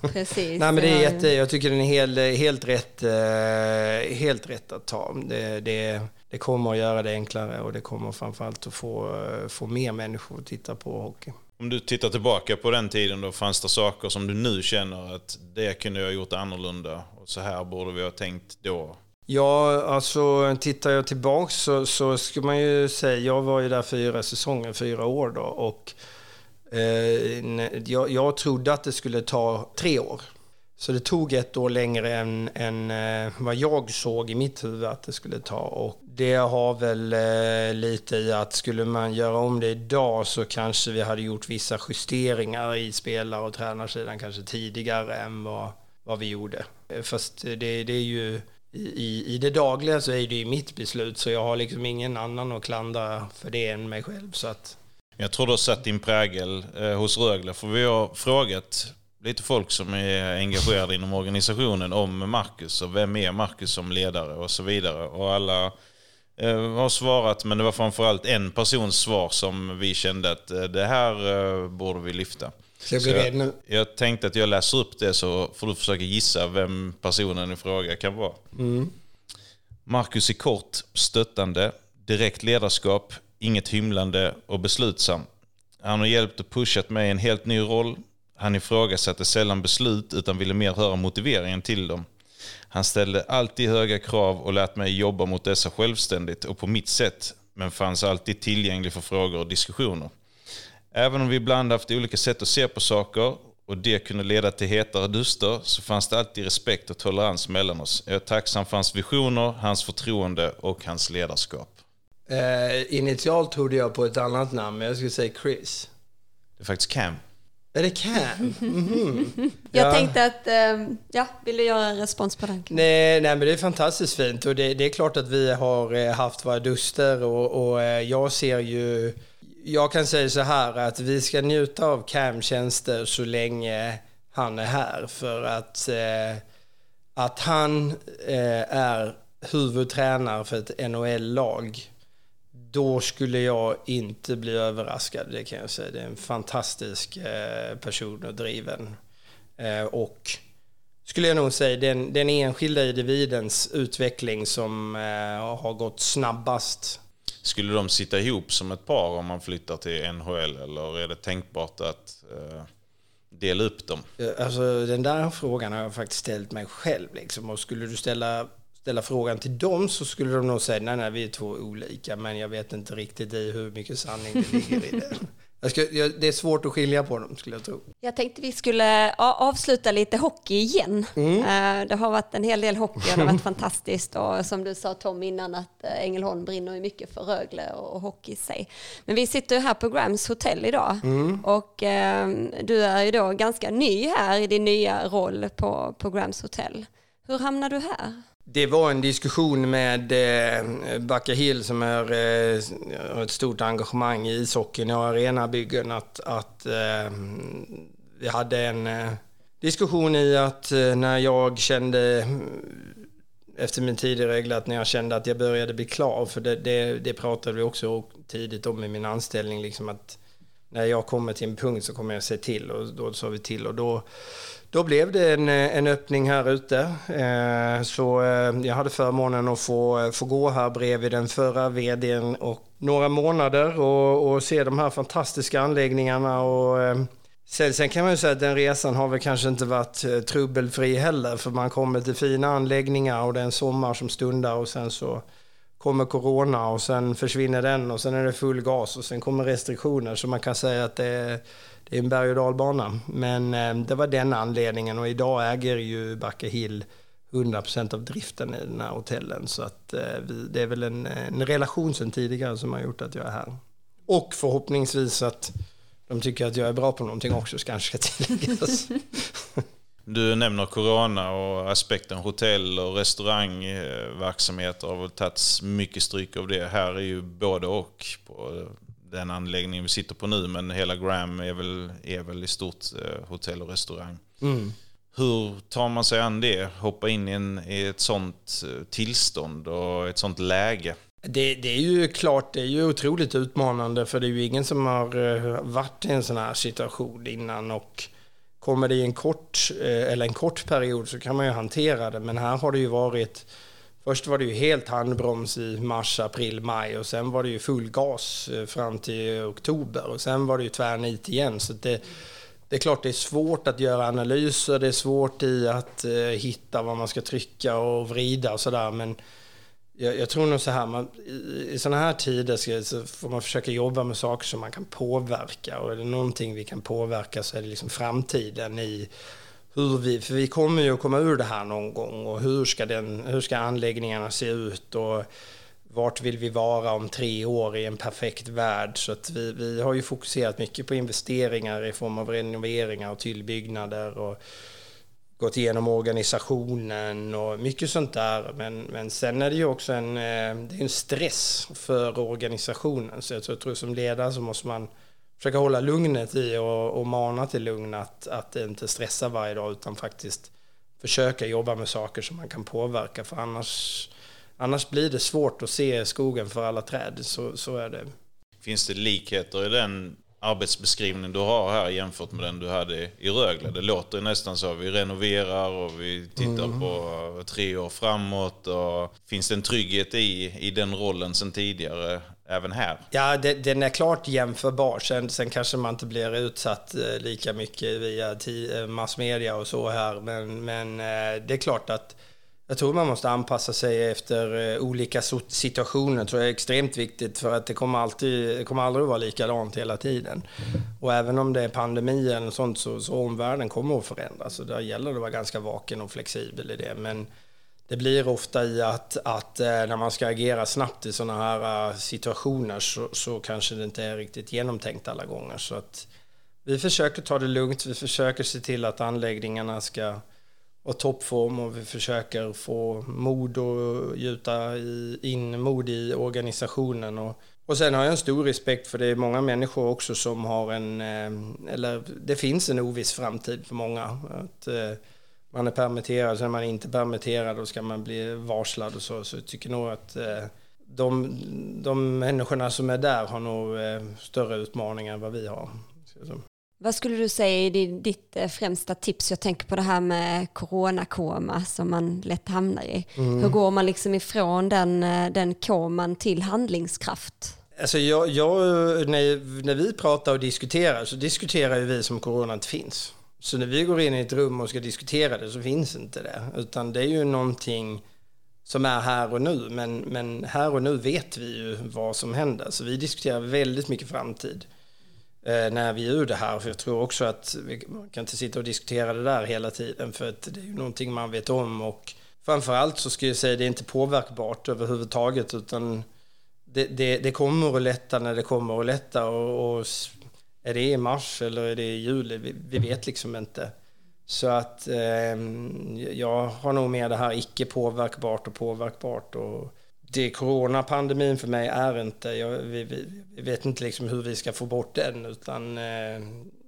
Precis. Nej, men det är jätte, jag tycker den är helt, helt, rätt, eh, helt rätt att ta. Det, det, det kommer att göra det enklare och det kommer framförallt att få, få mer människor att titta på hockey. Om du tittar tillbaka på den tiden, då fanns det saker som du nu känner att det kunde jag ha gjort annorlunda och så här borde vi ha tänkt då? Ja, alltså tittar jag tillbaka så, så ska man ju säga, jag var ju där fyra säsonger, fyra år då och Eh, jag, jag trodde att det skulle ta tre år. Så det tog ett år längre än, än eh, vad jag såg i mitt huvud att det skulle ta. Och det har väl eh, lite i att skulle man göra om det idag så kanske vi hade gjort vissa justeringar i spelar och tränarsidan kanske tidigare än vad, vad vi gjorde. Fast det, det är ju i, i det dagliga så är det ju mitt beslut så jag har liksom ingen annan att klandra för det än mig själv. Så att... Jag tror du har satt din prägel eh, hos Rögle för vi har frågat lite folk som är engagerade inom organisationen om Marcus och vem är Marcus som ledare och så vidare. Och alla eh, har svarat, men det var framförallt en persons svar som vi kände att eh, det här eh, borde vi lyfta. Så jag blir rädd nu. Jag tänkte att jag läser upp det så får du försöka gissa vem personen i fråga kan vara. Mm. Marcus är kort, stöttande, direkt ledarskap, inget hymlande och beslutsam. Han har hjälpt och pushat mig i en helt ny roll, han ifrågasatte sällan beslut utan ville mer höra motiveringen till dem. Han ställde alltid höga krav och lät mig jobba mot dessa självständigt och på mitt sätt, men fanns alltid tillgänglig för frågor och diskussioner. Även om vi ibland haft olika sätt att se på saker och det kunde leda till hetare duster så fanns det alltid respekt och tolerans mellan oss. Jag är tacksam för hans visioner, hans förtroende och hans ledarskap. Uh, initialt trodde jag på ett annat namn, men jag skulle säga Chris. Det är faktiskt Cam. Är det Cam? Mm -hmm. Jag ja. tänkte att, ehm, ja, vill du göra en respons på den? Nej, nej men det är fantastiskt fint och det, det, är klart att vi har eh, haft våra duster och, och eh, jag ser ju, jag kan säga så här att vi ska njuta av Cam-tjänster så länge han är här för att, eh, att han är huvudtränare för ett NHL-lag då skulle jag inte bli överraskad, det kan jag säga. Det är en fantastisk eh, person och driven. Eh, och skulle jag nog säga den, den enskilda individens utveckling som eh, har gått snabbast. Skulle de sitta ihop som ett par om man flyttar till NHL eller är det tänkbart att dela upp dem? Alltså den där frågan har jag faktiskt ställt mig själv. Liksom. Och skulle du ställa ställa frågan till dem så skulle de nog säga nej, nej, vi är två olika, men jag vet inte riktigt i hur mycket sanning det ligger i det. Jag ska, jag, det är svårt att skilja på dem skulle jag tro. Jag tänkte vi skulle avsluta lite hockey igen. Mm. Eh, det har varit en hel del hockey och det har varit fantastiskt. Och som du sa Tom innan att eh, Ängelholm brinner ju mycket för Rögle och hockey i sig. Men vi sitter ju här på Grams hotell idag mm. och eh, du är ju då ganska ny här i din nya roll på, på Grams hotell. Hur hamnade du här? Det var en diskussion med eh, Backa Hill som är, eh, har ett stort engagemang i ishockeyn och arenabyggen att, att eh, vi hade en eh, diskussion i att eh, när jag kände efter min tid i Rögle att när jag kände att jag började bli klar, för det, det, det pratade vi också tidigt om i min anställning, liksom att när jag kommer till en punkt så kommer jag se till och då sa vi till och då då blev det en, en öppning här ute. Eh, så eh, jag hade förmånen att få, få gå här bredvid den förra vdn och några månader och, och se de här fantastiska anläggningarna. Och, eh, sen, sen kan man ju säga att den resan har väl kanske inte varit eh, trubbelfri heller för man kommer till fina anläggningar och det är en sommar som stundar och sen så kommer corona och sen försvinner den och sen är det full gas och sen kommer restriktioner. Så man kan säga att det är, det är en berg och dalbana. Men eh, det var den anledningen och idag äger ju Backe Hill 100% av driften i den här hotellen. Så att eh, vi, det är väl en, en relation sedan tidigare som har gjort att jag är här. Och förhoppningsvis att de tycker att jag är bra på någonting också, kanske ska tilläggas. Du nämner corona och aspekten hotell och restaurangverksamheter har väl tagits mycket stryk av det. Här är ju både och på den anläggningen vi sitter på nu, men hela Gram är väl, är väl i stort eh, hotell och restaurang. Mm. Hur tar man sig an det? Hoppa in i, en, i ett sånt eh, tillstånd och ett sånt läge? Det, det, är ju klart, det är ju otroligt utmanande för det är ju ingen som har eh, varit i en sån här situation innan och kommer det i en kort, eller en kort period så kan man ju hantera det men här har det ju varit Först var det ju helt handbroms i mars, april, maj och sen var det ju full gas eh, fram till oktober och sen var det ju tvärnit igen. Så det, det är klart det är svårt att göra analyser, det är svårt i att eh, hitta vad man ska trycka och vrida och sådär. Men jag, jag, tror nog så här, man, i, i sådana här tider ska, så får man försöka jobba med saker som man kan påverka. Och är det någonting vi kan påverka så är det liksom framtiden i hur vi, för vi kommer ju att komma ur det här någon gång och hur ska, den, hur ska anläggningarna se ut och vart vill vi vara om tre år i en perfekt värld? Så att vi, vi har ju fokuserat mycket på investeringar i form av renoveringar och tillbyggnader och gått igenom organisationen och mycket sånt där. Men, men sen är det ju också en, eh, det är en stress för organisationen. Så jag tror, jag tror som ledare så måste man försöka hålla lugnet i och, och mana till lugn att, att inte stressa varje dag utan faktiskt försöka jobba med saker som man kan påverka för annars Annars blir det svårt att se skogen för alla träd, så, så är det. Finns det likheter i den arbetsbeskrivning du har här jämfört med den du hade i Rögle? Det låter nästan så. Vi renoverar och vi tittar mm. på tre år framåt. Och finns det en trygghet i, i den rollen sedan tidigare även här? Ja, det, den är klart jämförbar. Sen, sen kanske man inte blir utsatt eh, lika mycket via eh, massmedia och så här. Men, men eh, det är klart att jag tror man måste anpassa sig efter eh, olika situationer. tror jag är extremt viktigt för att det kommer, alltid, det kommer aldrig att vara likadant hela tiden. Och även om det är pandemi eller sånt så, så omvärlden kommer att förändras. Så där gäller det att vara ganska vaken och flexibel i det. Men det blir ofta i att, att eh, när man ska agera snabbt i sådana här eh, situationer så, så kanske det inte är riktigt genomtänkt alla gånger. Så att vi försöker ta det lugnt, vi försöker se till att anläggningarna ska vara toppform och vi försöker få mod och gjuta in mod i organisationen. Och, och sen har jag en stor respekt för det är många människor också som har en, eh, eller det finns en oviss framtid för många. Att eh, man är permitterad, sen är man inte permitterad och ska man bli varslad och så. Så jag tycker nog att eh, de, de människorna som är där har nog större utmaningar än vad vi har. Vad skulle du säga är ditt eh, främsta tips? Jag tänker på det här med coronakoma som man lätt hamnar i. Mm. Hur går man liksom ifrån den, eh, den koman till handlingskraft? Alltså jag, jag, när, när vi pratar och diskuterar så diskuterar ju vi som corona inte finns. Så när vi går in i ett rum och ska diskutera det så finns inte det. Utan det är ju någonting som är här och nu. Men, men här och nu vet vi ju vad som händer. Så vi diskuterar väldigt mycket framtid eh, när vi är ur det här. För jag tror också att vi man kan inte sitta och diskutera det där hela tiden för att det är ju någonting man vet om och framförallt så skulle jag säga att det är inte påverkbart överhuvudtaget utan det, det, det kommer att lätta när det kommer att lätta och, och är det i mars eller är det i juli? Vi, vi vet liksom inte. Så att eh, jag har nog mer det här icke påverkbart och påverkbart och det coronapandemin för mig är inte, jag, vi, vi, vi, vet inte liksom hur vi ska få bort den utan eh,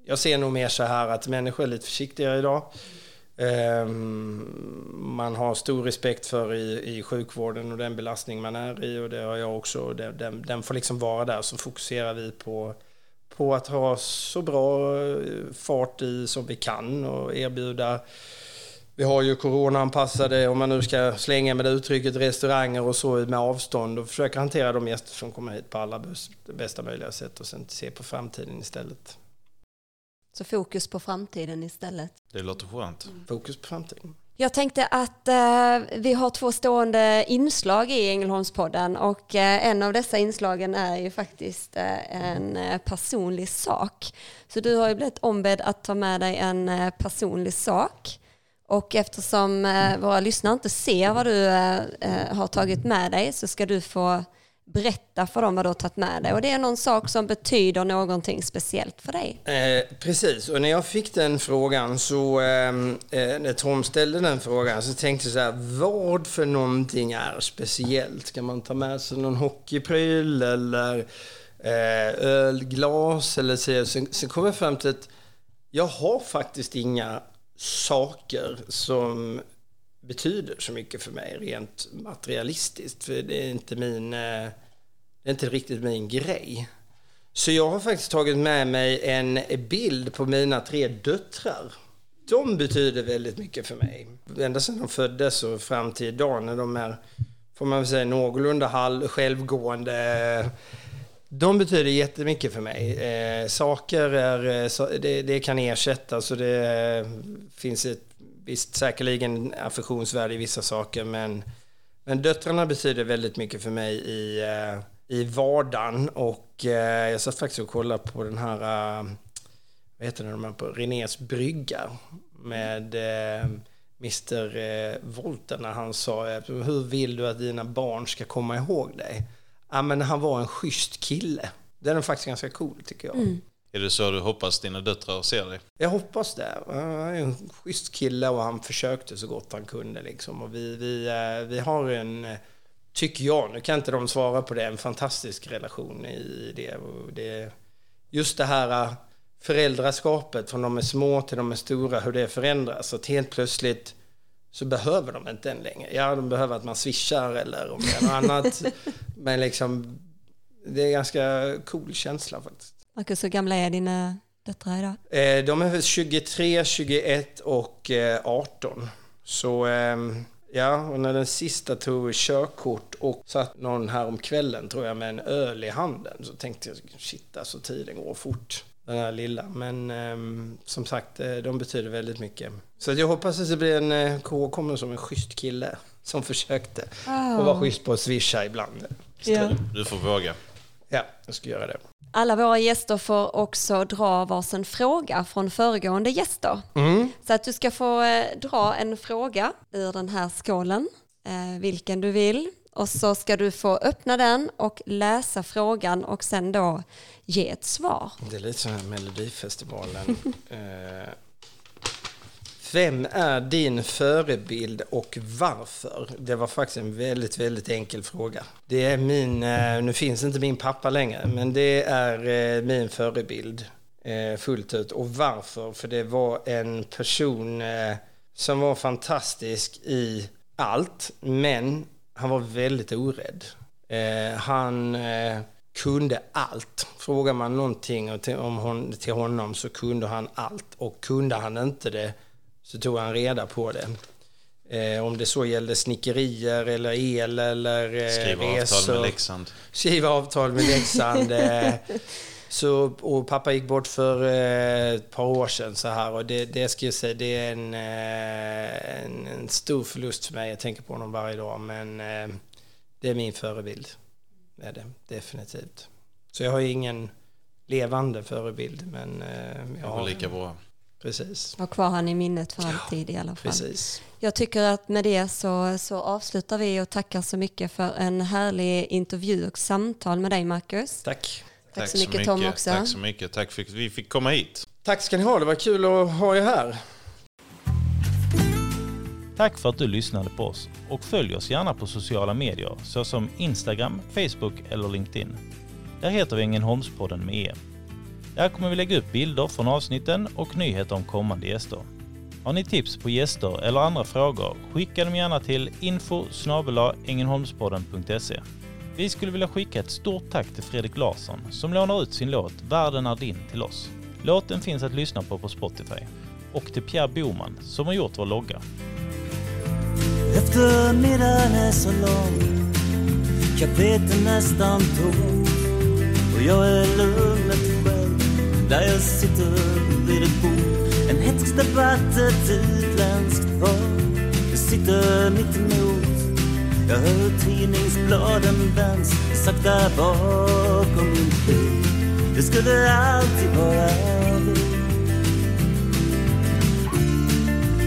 jag ser nog mer så här att människor är lite försiktigare idag. Eh, man har stor respekt för i, i sjukvården och den belastning man är i och det har jag också. Den, den, den får liksom vara där så fokuserar vi på, på att ha så bra eh, fart i som vi kan och erbjuda vi har ju coronaanpassade, om man nu ska slänga med det uttrycket, restauranger och så med avstånd och försöka hantera de gäster som kommer hit på alla bästa möjliga sätt och sen se på framtiden istället. Så fokus på framtiden istället? Det låter skönt. Fokus på framtiden. Jag tänkte att eh, vi har två stående inslag i Ängelholmspodden och eh, en av dessa inslagen är ju faktiskt eh, en eh, personlig sak. Så du har ju blivit ombedd att ta med dig en eh, personlig sak. Och eftersom eh, våra lyssnare inte ser vad du eh, eh har tagit med dig så ska du få berätta för dem vad du har tagit med dig. Och det är någon sak som betyder någonting speciellt för dig. Eh, precis, och när jag fick den frågan så, ehm, eh, när Tom ställde den frågan så tänkte jag så här, vad för någonting är speciellt? Ska man ta med sig någon hockeypryl eller eh, ölglas? Eller så, sen, sen kom jag fram till att jag har faktiskt inga saker som betyder så mycket för mig rent materialistiskt. För det är inte min, eh, det är inte riktigt min grej. Så jag har faktiskt tagit med mig en bild på mina tre döttrar. De betyder väldigt mycket för mig. Ända sedan de föddes och fram till idag när de är, får man väl säga, någorlunda halv, självgående. De betyder jättemycket för mig. Eh, saker är, eh, det, det kan ersättas och det eh, finns ett visst säkerligen affektionsvärde i vissa saker men, men döttrarna betyder väldigt mycket för mig i, eh, i vardagen och uh, jag satt faktiskt och kollade på den här, uh, vad heter den, på Renés brygga med uh, Mr uh, Volter när han sa hur vill du att dina barn ska komma ihåg dig? Ja men han var en schysst kille. Den är faktiskt ganska cool tycker jag. Mm. Är det så du hoppas dina döttrar ser dig? Jag hoppas det. Han är en schysst kille och han försökte så gott han kunde. Liksom. Och vi, vi, eh, vi har en, tycker jag, nu kan inte de svara på det, en fantastisk relation i det. Det just det här eh, föräldraskapet från de är små till de är stora, hur det förändras. Att helt plötsligt så behöver de inte en längre. Ja, de behöver att man swishar eller om det är något annat. Men liksom, det är en ganska cool känsla faktiskt. Marcus, hur gamla är dina döttrar idag? Eh, de är 23, 21 och 18. Eh, så ehm, ja, och när den sista tog körkort och satt någon här om kvällen tror jag med en öl i handen så tänkte jag shit alltså tiden går fort. Den här lilla. Men um, som sagt, eh, de betyder väldigt mycket. Så jag hoppas att det blir en K kommer som en schysst kille som försökte. Oh. Och var schysst på att swisha ibland. Ja. Du får våga. Ja, jag ska göra det. Alla våra gäster får också dra varsin fråga från föregående gäster. Mm. Så att du ska få eh, dra en fråga ur den här skålen, eh, vilken du vill. Och så ska du få öppna den och läsa frågan och sen då ge ett svar. Det är lite som Melodifestivalen. eh, vem är din förebild och varför? Det var faktiskt en väldigt, väldigt enkel fråga. Det är min, eh, nu finns inte min pappa längre, men det är eh, min förebild eh, fullt ut. Och varför? För det var en person som var fantastisk i allt, men han var väldigt orädd. Han kunde allt. Frågar man någonting om hon, till honom så kunde han allt. Och kunde han inte det så tog han reda på det. Eh, om det så gällde snickerier eller el eller eh, Skriva resor. avtal med Leksand. Skriva avtal med Leksand. eh, så, och pappa gick bort för eh, ett par år sedan så här och det, det ska jag säga, det är en, eh, en, en, stor förlust för mig. Jag tänker på honom varje dag men eh, det är min förebild. Det är det, definitivt. Så jag har ingen levande förebild men eh, jag har... lika bra. Precis. Ha kvar han i minnet för alltid i alla fall. Precis. Jag tycker att med det så, så avslutar vi och tackar så mycket för en härlig intervju och samtal med dig Marcus. Tack. Tack, Tack så, mycket, mycket Tom också. Tack så mycket. Tack för att vi fick komma hit. Tack ska ni ha. Det var kul att ha er här. Tack för att du lyssnade på oss och följ oss gärna på sociala medier såsom Instagram, Facebook eller LinkedIn. Där heter vi Ängelholmspodden med E. Där kommer vi lägga upp bilder från avsnitten och nyheter om kommande gäster. Har ni tips på gäster eller andra frågor, skicka dem gärna till info engelholmspodden.se. Vi skulle vilja skicka ett stort tack till Fredrik Larsson som lånar ut sin låt Världen är din till oss. Låten finns att lyssna på på Spotify. Och till Pierre Boman som har gjort vår logga. Eftermiddagen är så lång, kapeten nästan tom och jag är lugn där jag sitter vid ett bord. En hätsk debatt, ett utländskt par. sitter mitt emot. Jag hör tidningsbladen vänds sakta bakom min bil Det skulle alltid vara vi.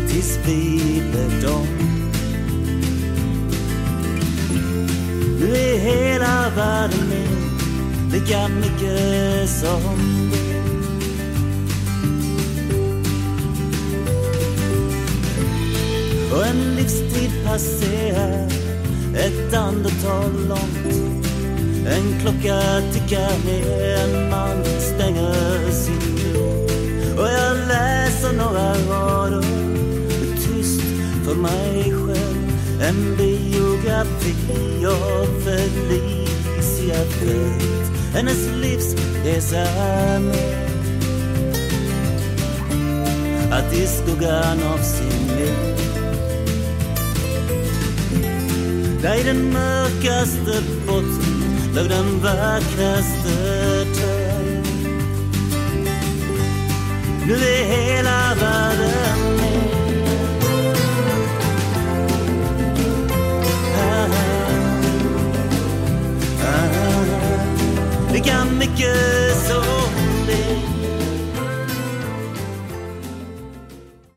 Tills vi blev dem. Nu är hela världen min, lika mycket som du. Och en livstid passerar ett andetag långt. En klocka tickar ner, en man stänger sin dörr. Och jag läser några rader tyst för mig själv. En biografi av Felicia Fält. Hennes livsresa är med. Att i skuggan av sin liv Där i den mörkaste botten låg den vackraste törn. Nu är hela världen min. Ah ah, ah, ah, ah. Lika mycket